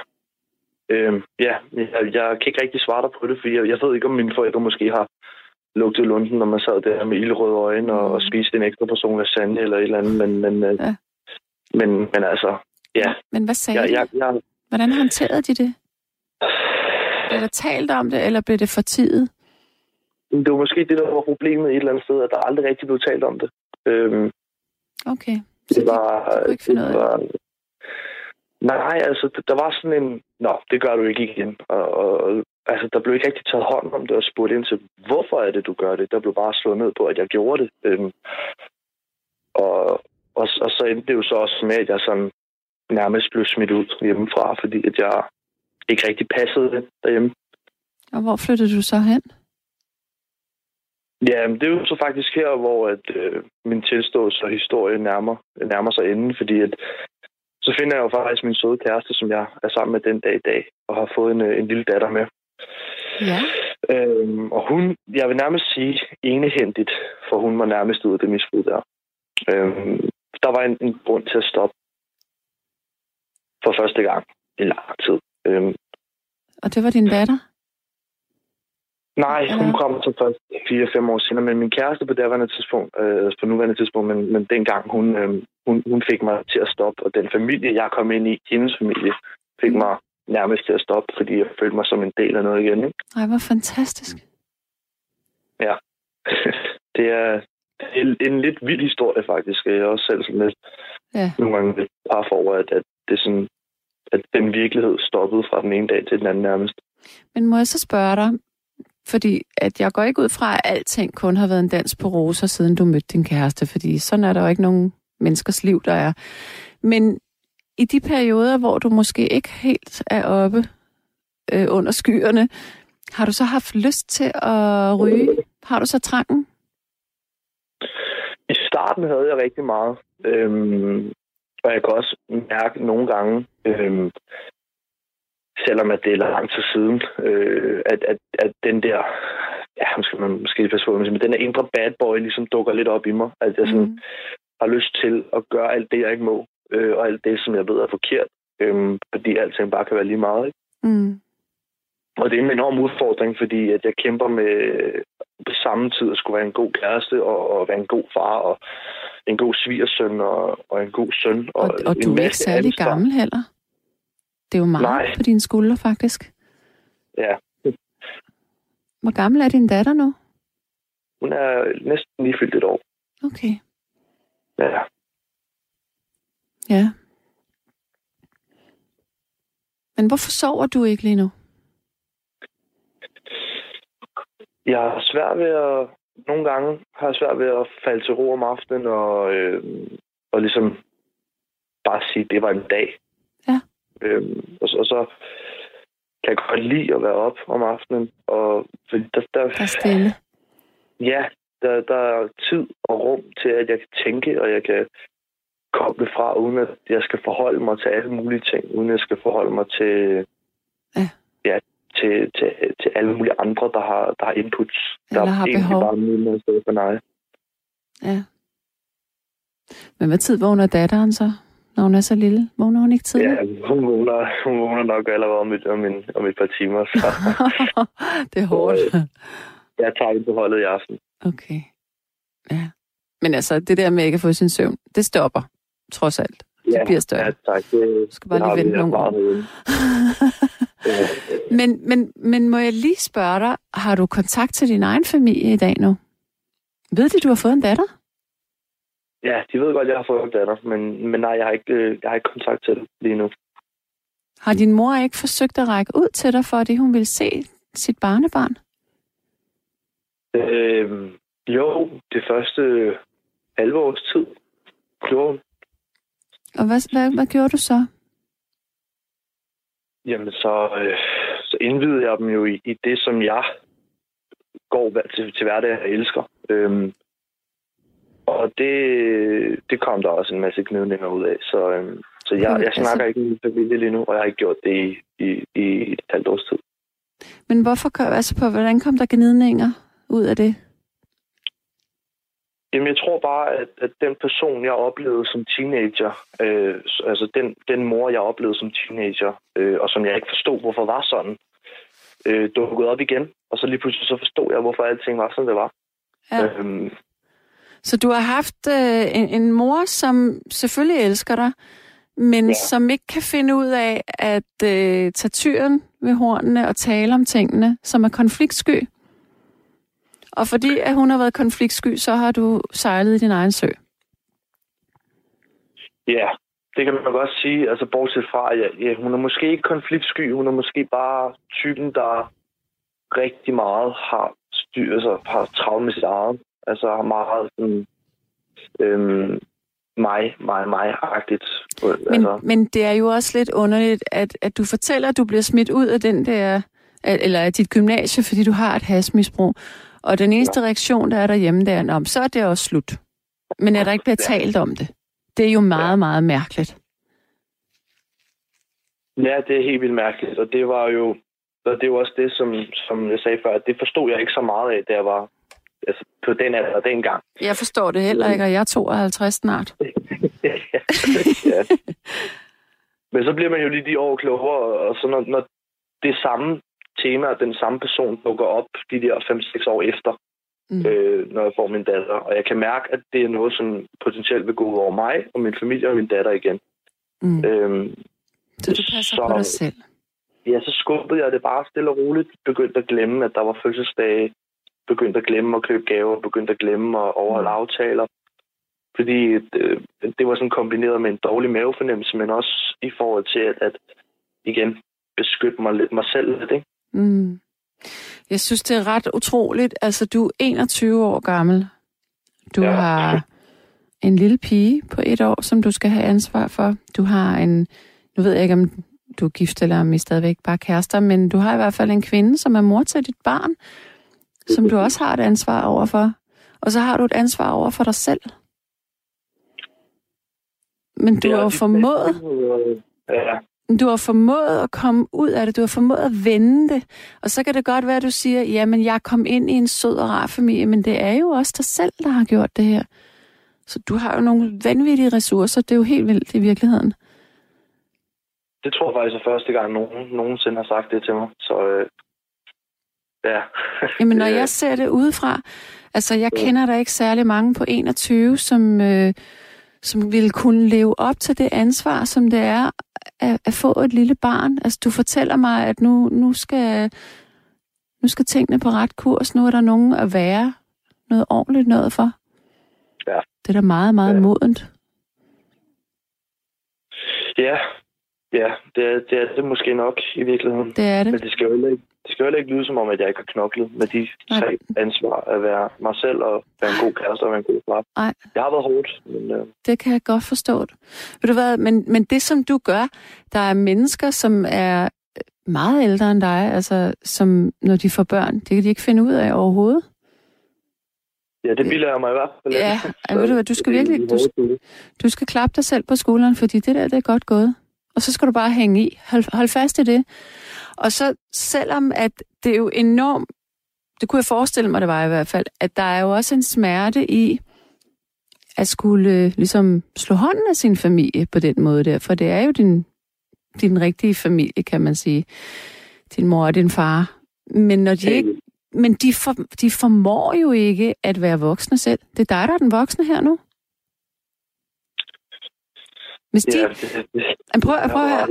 S6: Øhm, ja, jeg, jeg kan ikke rigtig svare dig på det, for jeg, jeg ved ikke, om mine forældre måske har lugtede lunden, når man sad der med ildrøde øjne og, og spiste en ekstra portion lasagne eller et eller andet. Men, men, øh, ja. men, men altså, ja.
S2: Men hvad sagde jeg, jeg, jeg, Hvordan håndterede de det? Blev der talt om det, eller blev det for tid?
S6: Det var måske det, der var problemet et eller andet sted, at der aldrig rigtig blev talt om det. Øhm,
S2: okay, så det var, de, de ikke finde det var,
S6: Nej, altså, der var sådan en... Nå, det gør du ikke igen. Og, og altså, der blev ikke rigtig taget hånd om det og spurgt ind til, hvorfor er det, du gør det? Der blev bare slået ned på, at jeg gjorde det. Øhm, og, og, og så endte det jo så også med, at jeg sådan nærmest blev smidt ud hjemmefra, fordi at jeg ikke rigtig passede det derhjemme.
S2: Og hvor flyttede du så hen?
S6: Ja, det er jo så faktisk her, hvor at, øh, min tilståelse og historie nærmer, nærmer sig enden, fordi at så finder jeg jo faktisk min søde kæreste, som jeg er sammen med den dag i dag, og har fået en, øh, en lille datter med.
S2: Ja.
S6: Øhm, og hun, jeg vil nærmest sige enehændigt, for hun var nærmest ud af det misbrug der. Øhm, der var en, en grund til at stoppe for første gang i lang tid. Øhm,
S2: og det var din datter?
S6: Nej, hun kom så først 4-5 år senere, men min kæreste på daværende tidspunkt, øh, på nuværende tidspunkt, men, men dengang hun, øh, hun, hun fik mig til at stoppe, og den familie, jeg kom ind i, hendes familie, fik mig nærmest til at stoppe, fordi jeg følte mig som en del af noget igen. Ikke?
S2: Ej, hvor fantastisk.
S6: Ja. det er en, en lidt vild historie, faktisk. Jeg er også selv sådan lidt,
S2: Ja.
S6: nogle gange lidt par for, at, at, det sådan, at den virkelighed stoppede fra den ene dag til den anden nærmest.
S2: Men må jeg så spørge dig, fordi at jeg går ikke ud fra, at alting kun har været en dans på roser, siden du mødte din kæreste, fordi sådan er der jo ikke nogen menneskers liv, der er. Men i de perioder, hvor du måske ikke helt er oppe øh, under skyerne, har du så haft lyst til at ryge? Har du så trangen?
S6: Starten havde jeg rigtig meget. Øhm, og jeg kan også mærke nogle gange, øhm, selvom at det er lang tid siden, øh, at, at, at den der, ja, skal man måske passe på, men den der indre bad boy ligesom dukker lidt op i mig. At jeg sådan,
S2: Mm.
S6: har lyst til at gøre alt det, jeg ikke må, øh, og alt det, som jeg ved er forkert. Øhm, fordi alting bare kan være lige meget. Ikke?
S2: Mm.
S6: Og det er en enorm udfordring, fordi at jeg kæmper med på samme tid at skulle være en god kæreste, og, og være en god far, og en god svigersøn, og, og en god søn. Og,
S2: Og, og du er ikke særlig
S6: ansvar.
S2: gammel heller. Det er jo meget
S6: Nej.
S2: på dine skuldre, faktisk.
S6: Ja,
S2: Hvor gammel er din datter nu?
S6: hun er næsten lige fyldt et år.
S2: Okay.
S6: Ja.
S2: Ja. Men hvorfor sover du ikke lige nu?
S6: Jeg har svært ved at... Nogle gange har jeg svært ved at falde til ro om aftenen, og, øh, og ligesom bare sige, at det var en dag.
S2: Ja.
S6: Øhm, og, så- og så kan jeg godt lide at være op om aftenen, og fordi der, der,
S2: Der er stille.
S6: Ja, der, der er tid og rum til, at jeg kan tænke, og jeg kan koble fra, uden at jeg skal forholde mig til alle mulige ting, uden at jeg skal forholde mig til,
S2: Ja.
S6: ja, til, til, til alle mulige andre, der har, der har inputs.
S2: Eller
S6: der
S2: har behov.
S6: bare mulighed for for nej.
S2: Ja. Men hvad tid vågner datteren så, når hun er så lille? Vågner hun ikke tidligt?
S6: Ja, hun vågner, hun vågner nok allerede om et, om, en, om et par timer, så
S2: det er hårdt.
S6: jeg tager ind på holdet i aften.
S2: Okay. Ja. Men altså, det der med ikke at få sin søvn, det stopper, trods alt. Det
S6: Ja,
S2: bliver større.
S6: Ja, tak. Det,
S2: Du skal bare
S6: det
S2: lige vente nogle år.
S6: Øh,
S2: men, men, men må jeg lige spørge dig, har du kontakt til din egen familie i dag nu? Ved de, du har fået en datter?
S6: Ja, de ved godt, at jeg har fået en datter, men, men nej, jeg har, ikke, øh, jeg har ikke kontakt til det lige nu.
S2: Har din mor ikke forsøgt at række ud til dig, fordi hun vil se sit barnebarn?
S6: Øh, jo, det første halve års tid gjorde hun.
S2: Og hvad, hvad, hvad gjorde du så?
S6: Jamen, så, øh, så indvidede jeg dem jo i, i det, som jeg går til, til hverdag og elsker. Øhm, og det, det kom der også en masse gnidninger ud af. Så, øhm, så jeg, jeg
S2: Altså-
S6: snakker ikke med min familie lige nu, og jeg har ikke gjort det i, i, i et halvt års tid.
S2: Men hvorfor altså på, hvordan kom der gnidninger ud af det?
S6: Jamen, jeg tror bare, at, at den person, jeg oplevede som teenager, øh, altså den, den mor, jeg oplevede som teenager, øh, og som jeg ikke forstod, hvorfor var sådan, øh, dukkede op igen. Og så lige pludselig så forstod jeg, hvorfor alting var, som det var.
S2: Ja.
S6: Øhm,
S2: Så du har haft øh, en, en mor, som selvfølgelig elsker dig, men. Ja. som ikke kan finde ud af at øh, tage tyren ved hornene og tale om tingene, som er konfliktsky. Og fordi at hun har været konfliktsky, så har du sejlet i din egen sø.
S6: Ja, det kan man godt sige. Altså, bortset fra, at ja, ja, hun er måske ikke konfliktsky. Hun er måske bare typen, der rigtig meget har styr, altså har travlt med sit eget. Altså har meget sådan, øhm, mig, mig, mig-agtigt.
S2: Men,
S6: Altså,
S2: men det er jo også lidt underligt, at, at du fortæller, at du bliver smidt ud af den der, eller af dit gymnasie, fordi du har et hasmisbrug. Og den eneste ja. reaktion, der er derhjemme, det er, om så er det også slut. Men at der ikke bliver
S6: Ja.
S2: talt om det. Det er jo meget, ja. meget mærkeligt.
S6: ja, det er helt vildt mærkeligt. Og det var jo, og det er jo også det, som, som jeg sagde før, at det forstod jeg ikke så meget af, da jeg var altså, på den alder dengang.
S2: Jeg forstår det heller ikke, og jeg er 52 snart.
S6: ja. Men så bliver man jo lige de år klogere, og så når, når det samme tema, og den samme person dukker op de der 5-6 år efter,
S2: Mm.
S6: øh, når jeg får min datter. Og jeg kan mærke, at det er noget, som potentielt vil gå ud over mig og min familie og min datter igen.
S2: Mm.
S6: Øhm,
S2: Så du passer
S6: Så-
S2: på dig selv.
S6: ja, så skubbede jeg det bare stille og roligt. Begyndte at glemme, at der var fødselsdage. Begyndte at glemme at købe gaver. Begyndte at glemme at overholde
S2: Mm.
S6: aftaler. Fordi øh, det var sådan kombineret med en dårlig mavefornemmelse, men også i forhold til at, at igen beskytte mig, lidt, mig selv lidt. Ikke?
S2: Mm. Jeg synes, det er ret utroligt. Altså, du er 21 år gammel. Du ja.
S6: Ja.
S2: har en lille pige på et år, som du skal have ansvar for. Du har en... Nu ved jeg ikke, om du er gift eller om I stadigvæk bare kærester, men du har i hvert fald en kvinde, som er mor til dit barn, som du også har et ansvar overfor. Og så har du et ansvar over for dig selv. Men du har jo formået
S6: bedste,
S2: du har formået at komme ud af det, du har formået at vende det, og så kan det godt være, at du siger, jamen jeg kom ind i en sød og rar familie, men det er jo også dig selv, der har gjort det her. Så du har jo nogle vanvittige ressourcer, det er jo helt vildt i virkeligheden.
S6: det tror jeg faktisk er første gang, nogen nogensinde har sagt det til mig. Så øh, ja.
S2: Jamen når jeg ser det udefra, altså jeg kender der ikke særlig mange på 21, som, øh, som vil kunne leve op til det ansvar, som det er at, at få et lille barn. Altså du fortæller mig, at nu, nu, skal, nu skal tingene på ret kurs, nu er der nogen at være noget ordentligt noget for.
S6: Ja.
S2: Det er da meget, meget
S6: Ja.
S2: modent.
S6: Ja, ja det, er, det er det måske nok i virkeligheden.
S2: Det er
S6: Men
S2: det.
S6: det skal jo heller ikke, det skal jo heller ikke lyde som om, at jeg ikke har knoklet med de
S2: Nej.
S6: tre ansvar at være mig selv og være en god kæreste og være en god far.
S2: Nej.
S6: Det har været hårdt, men øh,
S2: Det kan jeg godt forstå. Ved du hvad, men, men det som du gør, der er mennesker, som er meget ældre end dig, altså som når de får børn, det kan de ikke finde ud af overhovedet.
S6: ja, det bilder jeg mig i hvert fald.
S2: Ja, ved du hvad, du skal
S6: det
S2: virkelig- du-. Du skal klappe dig selv på skulderen, fordi det der, det er godt gået. Og så skal du bare hænge i. Hold, hold fast i det. Og så selvom at det er jo enormt, det kunne jeg forestille mig, det var i hvert fald, at der er jo også en smerte i at skulle øh, ligesom slå hånden af sin familie på den måde der, for det er jo din, din rigtige familie, kan man sige. Din mor og din far. Men når de ikke men de, for, de formår jo ikke at være voksne selv. Det er dig, der er den voksne her nu. Hvis de,
S6: Ja, det,
S2: prøv, prøv her.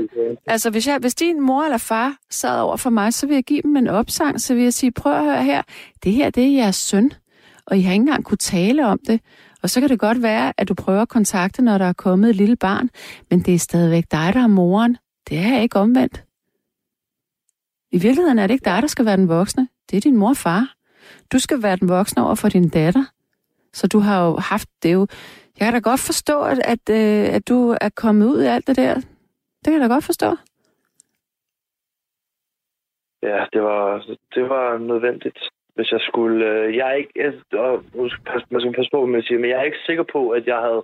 S2: Altså, hvis, jeg, hvis din mor eller far sad over for mig, så vil jeg give dem en opsang, så vil jeg sige, prøv at høre her, det her, det er jeres søn, og I har ikke engang kunne tale om det. Og så kan det godt være, at du prøver at kontakte, når der er kommet et lille barn, men det er stadigvæk dig, der er moren. Det er ikke omvendt. I virkeligheden er det ikke dig, der skal være den voksne. Det er din mor og far. Du skal være den voksne over for din datter. Så du har jo haft det jo... Jeg kan da godt forstå, at, at, øh, at du er kommet ud af alt det der. Det kan jeg da godt forstå.
S6: Ja, det var, det var nødvendigt, hvis jeg skulle... Øh, jeg er ikke... Jeg, og, man skal passe på, hvad man siger, men jeg er ikke sikker på, at jeg havde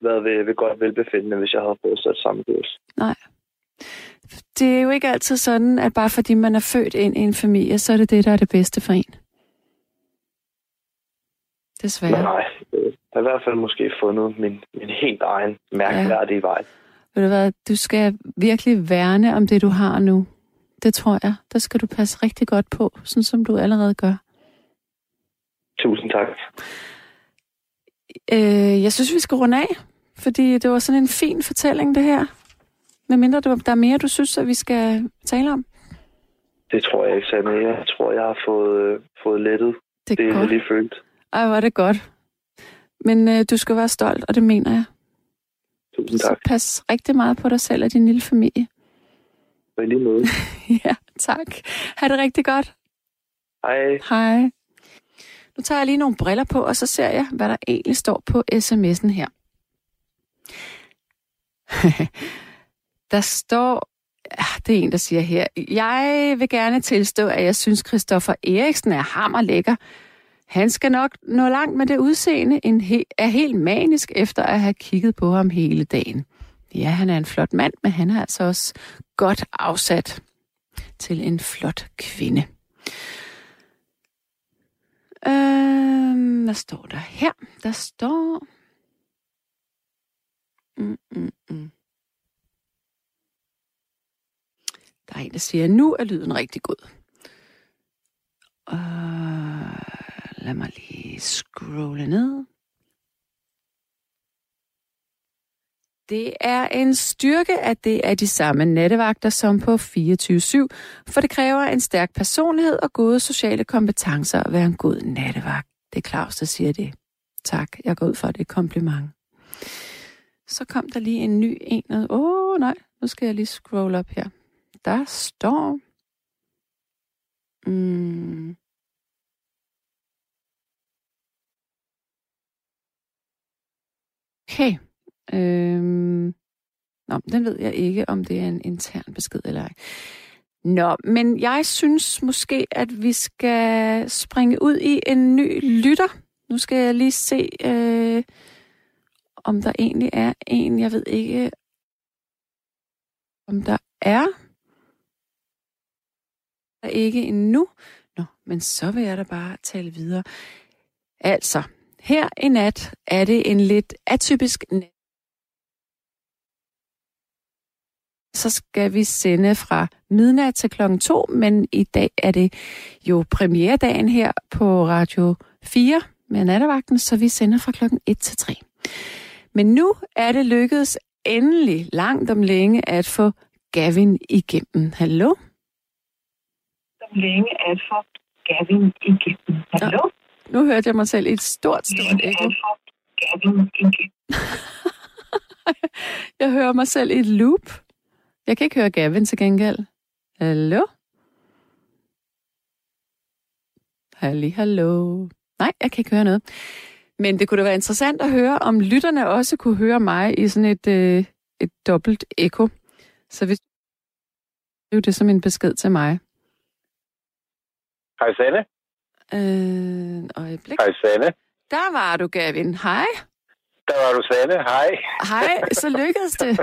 S6: været ved, ved godt velbefindende, hvis jeg havde fortsat samme kurs.
S2: Det er jo ikke altid sådan, at bare fordi man er født ind i en familie, så er det det, der er det bedste for en. Desværre.
S6: Men nej, øh, jeg har i hvert fald måske fundet min, min helt egen mærkværdige ja. vej.
S2: Ved du hvad, du skal virkelig værne om det, du har nu. Det tror jeg. Der skal du passe rigtig godt på, sådan som du allerede gør.
S6: Tusind tak.
S2: Øh, jeg synes, vi skal runde af, fordi det var sådan en fin fortælling, det her. Med mindre du, der er mere, du synes, at vi skal tale om.
S6: Det tror jeg ikke, Sanne. Jeg tror, jeg har fået, øh, fået lettet
S2: Det er
S6: det, jeg
S2: godt.
S6: lige følte.
S2: Ej, hvor er det godt. Men øh, du skal være stolt, og det mener jeg.
S6: Tusind
S2: Så
S6: tak.
S2: pas rigtig meget på dig selv og din lille familie.
S6: Og i lige måde.
S2: ja, tak. Ha' det rigtig godt.
S6: Hej.
S2: Hej. Nu tager jeg lige nogle briller på, og så ser jeg, hvad der egentlig står på sms'en her. der står, det er en, der siger her, jeg vil gerne tilstå, at jeg synes, Christoffer Eriksen er hammerlækker. Han skal nok nå langt med det udseende, en he- er helt manisk efter at have kigget på ham hele dagen. Ja, han er en flot mand, men han er altså også godt afsat til en flot kvinde. Øhm, hvad står der her? Der står... Mm, mm, mm. Der er en, der siger, nu er lyden rigtig god. Øh lad mig lige scrolle ned. Det er en styrke, at det er de samme nattevagter som på 24-7, for det kræver en stærk personlighed og gode sociale kompetencer at være en god nattevagt. Det er Claus, der siger det. Tak, jeg går ud for det kompliment. Så kom der lige en ny en. Åh oh, nej, nu skal jeg lige scroll op her. Der står... Mm. Okay. Øhm. Nå, den ved jeg ikke, om det er en intern besked eller ej. Nå, men jeg synes måske, at vi skal springe ud i en ny lytter. Nu skal jeg lige se, øh, om der egentlig er en. Jeg ved ikke, om der er. Der er ikke endnu. Nå, men så vil jeg da bare tale videre. Altså, her i nat er det en lidt atypisk nat. Så skal vi sende fra midnat til klokken 2, men i dag er det jo premieredagen her på Radio 4 med nattevagten, så vi sender fra klokken 1 til 3. Men nu er det lykkedes endelig langt om længe at få Gavin igennem. Hallo?
S5: Om længe at få Gavin igennem. Hallo?
S2: Nu hørte jeg mig selv i et stort, stort ekko. jeg hører mig selv i et loop. Jeg kan ikke høre Gavin til gengæld. Hallo? Halli, hallo. Nej, jeg kan ikke høre noget. Men det kunne da være interessant at høre, om lytterne også kunne høre mig i sådan et, øh, et dobbelt ekko. Så hvis det er det som en besked til mig.
S7: Hej Sanne.
S2: Øh, øjeblik.
S7: Hej Sanne.
S2: Der var du, Gavin. Hej.
S7: Der var du Sanne. Hej.
S2: Hej, så lykkedes det.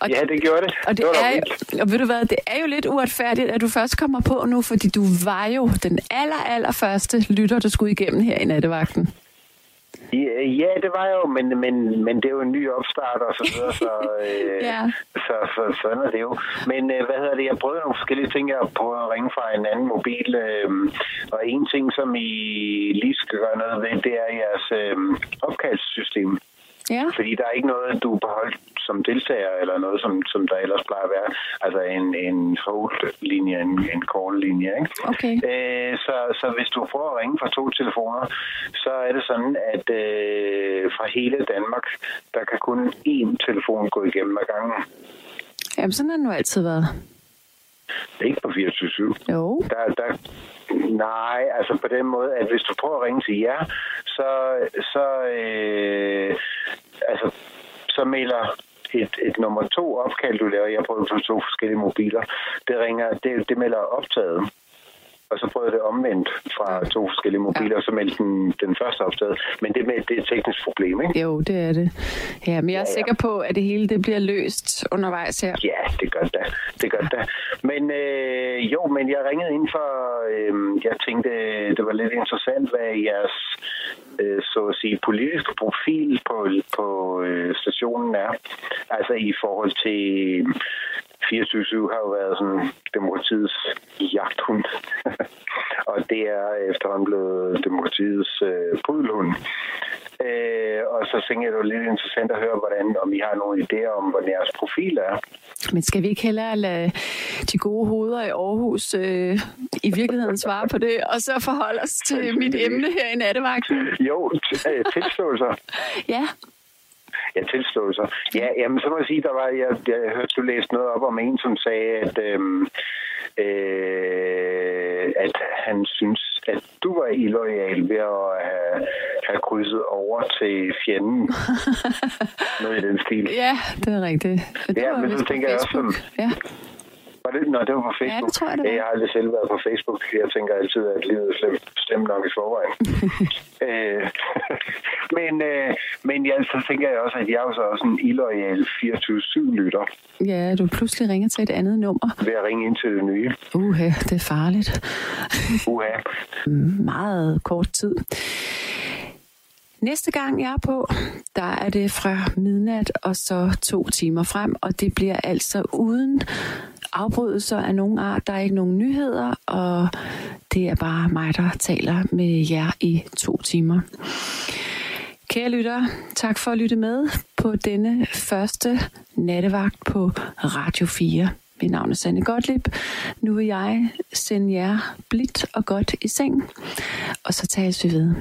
S7: Og, ja, det gjorde det.
S2: Og, det,
S7: det
S2: er, og ved du hvad, det er jo lidt uretfærdigt, at du først kommer på nu, fordi du var jo den aller, aller første lytter, der skulle igennem her i nattevagten.
S7: Ja, det var jo, men, men, men det er jo en ny opstart og så videre, så, øh,
S2: ja.
S7: så, så sådan er det jo. Men øh, hvad hedder det, jeg prøvede nogle forskellige ting, jeg prøvede at ringe fra en anden mobil, øh, og en ting, som I lige skal gøre noget ved, det er jeres øh, opkaldssystem.
S2: Ja.
S7: Fordi der er ikke noget, du beholdt som deltager, eller noget, som, som der ellers plejer at være. Altså en, en hold-linje, en, en call-linje. Ikke?
S2: Okay.
S7: Øh, så, så hvis du prøver at ringe fra to telefoner, så er det sådan, at øh, fra hele Danmark, der kan kun én telefon gå igennem ad gangen.
S2: Jamen, sådan har det nu altid været.
S7: Ikke på 24-7.
S2: Jo.
S7: Der, der, nej, altså på den måde, at hvis du prøver at ringe til jer, så, så øh, altså, så melder et, et nummer to opkald, du laver, jeg prøver på to forskellige mobiler, det ringer, det, det melder optaget. Og så prøvede det omvendt fra to forskellige mobiler, ja. og så meldte den, den første optaget. Men det, med, det er et teknisk problem, ikke?
S2: Jo, det er det. Ja, men jeg er ja, ja. sikker på, at det hele det bliver løst undervejs her.
S7: Ja, det gør det. Det gør det. Men øh, jo, men jeg ringede ind for, øh, jeg tænkte, det var lidt interessant, hvad jeres øh, så at sige, politiske profil øh, stationen er. Altså i forhold til 24-7 har jo været sådan demokratiets jagthund. og det er efterhånden blevet demokratiets øh, pudelhund. Øh, og så tænker jeg, det var lidt interessant at høre, hvordan, om I har nogle idéer om, hvordan jeres profil er.
S2: Men skal vi ikke hellere lade de gode hoveder i Aarhus øh, i virkeligheden svare på det, og så forholde os til mit emne her i nattevagten?
S7: Jo, tilståelser.
S2: ja.
S7: Ja, tilståelser. Ja, jamen, så må jeg sige, der var, jeg, jeg hørte, du læste noget op om en, som sagde, at, øhm, øh, at han synes, at du var illoyal ved at have, have krydset over til fjenden. noget i den stil.
S2: Ja, det er rigtigt. Det
S7: ja, men så tænker jeg også sådan,
S2: ja.
S7: Var det? Nå, det var på Facebook.
S2: Ja, det tror jeg, det var.
S7: Jeg har aldrig selv været på Facebook. Jeg tænker altid, at livet er slemt, slemt nok i forvejen. øh, men, øh, men ja, så tænker jeg også, at jeg er jo så også en illoyal 24-7-lytter.
S2: Ja, du pludselig ringer til et andet nummer.
S7: Ved at ringe ind til det nye.
S2: Uha, det er farligt.
S7: Uha.
S2: Meget kort tid. Næste gang jeg er på, der er det fra midnat og så to timer frem, og det bliver altså uden afbrydelser af nogen art. Der er ikke nogen nyheder, og det er bare mig, der taler med jer i to timer. Kære lyttere, tak for at lytte med på denne første nattevagt på Radio 4. Mit navn er Sanne Gottlieb. Nu vil jeg sende jer blidt og godt i seng, og så tales vi ved.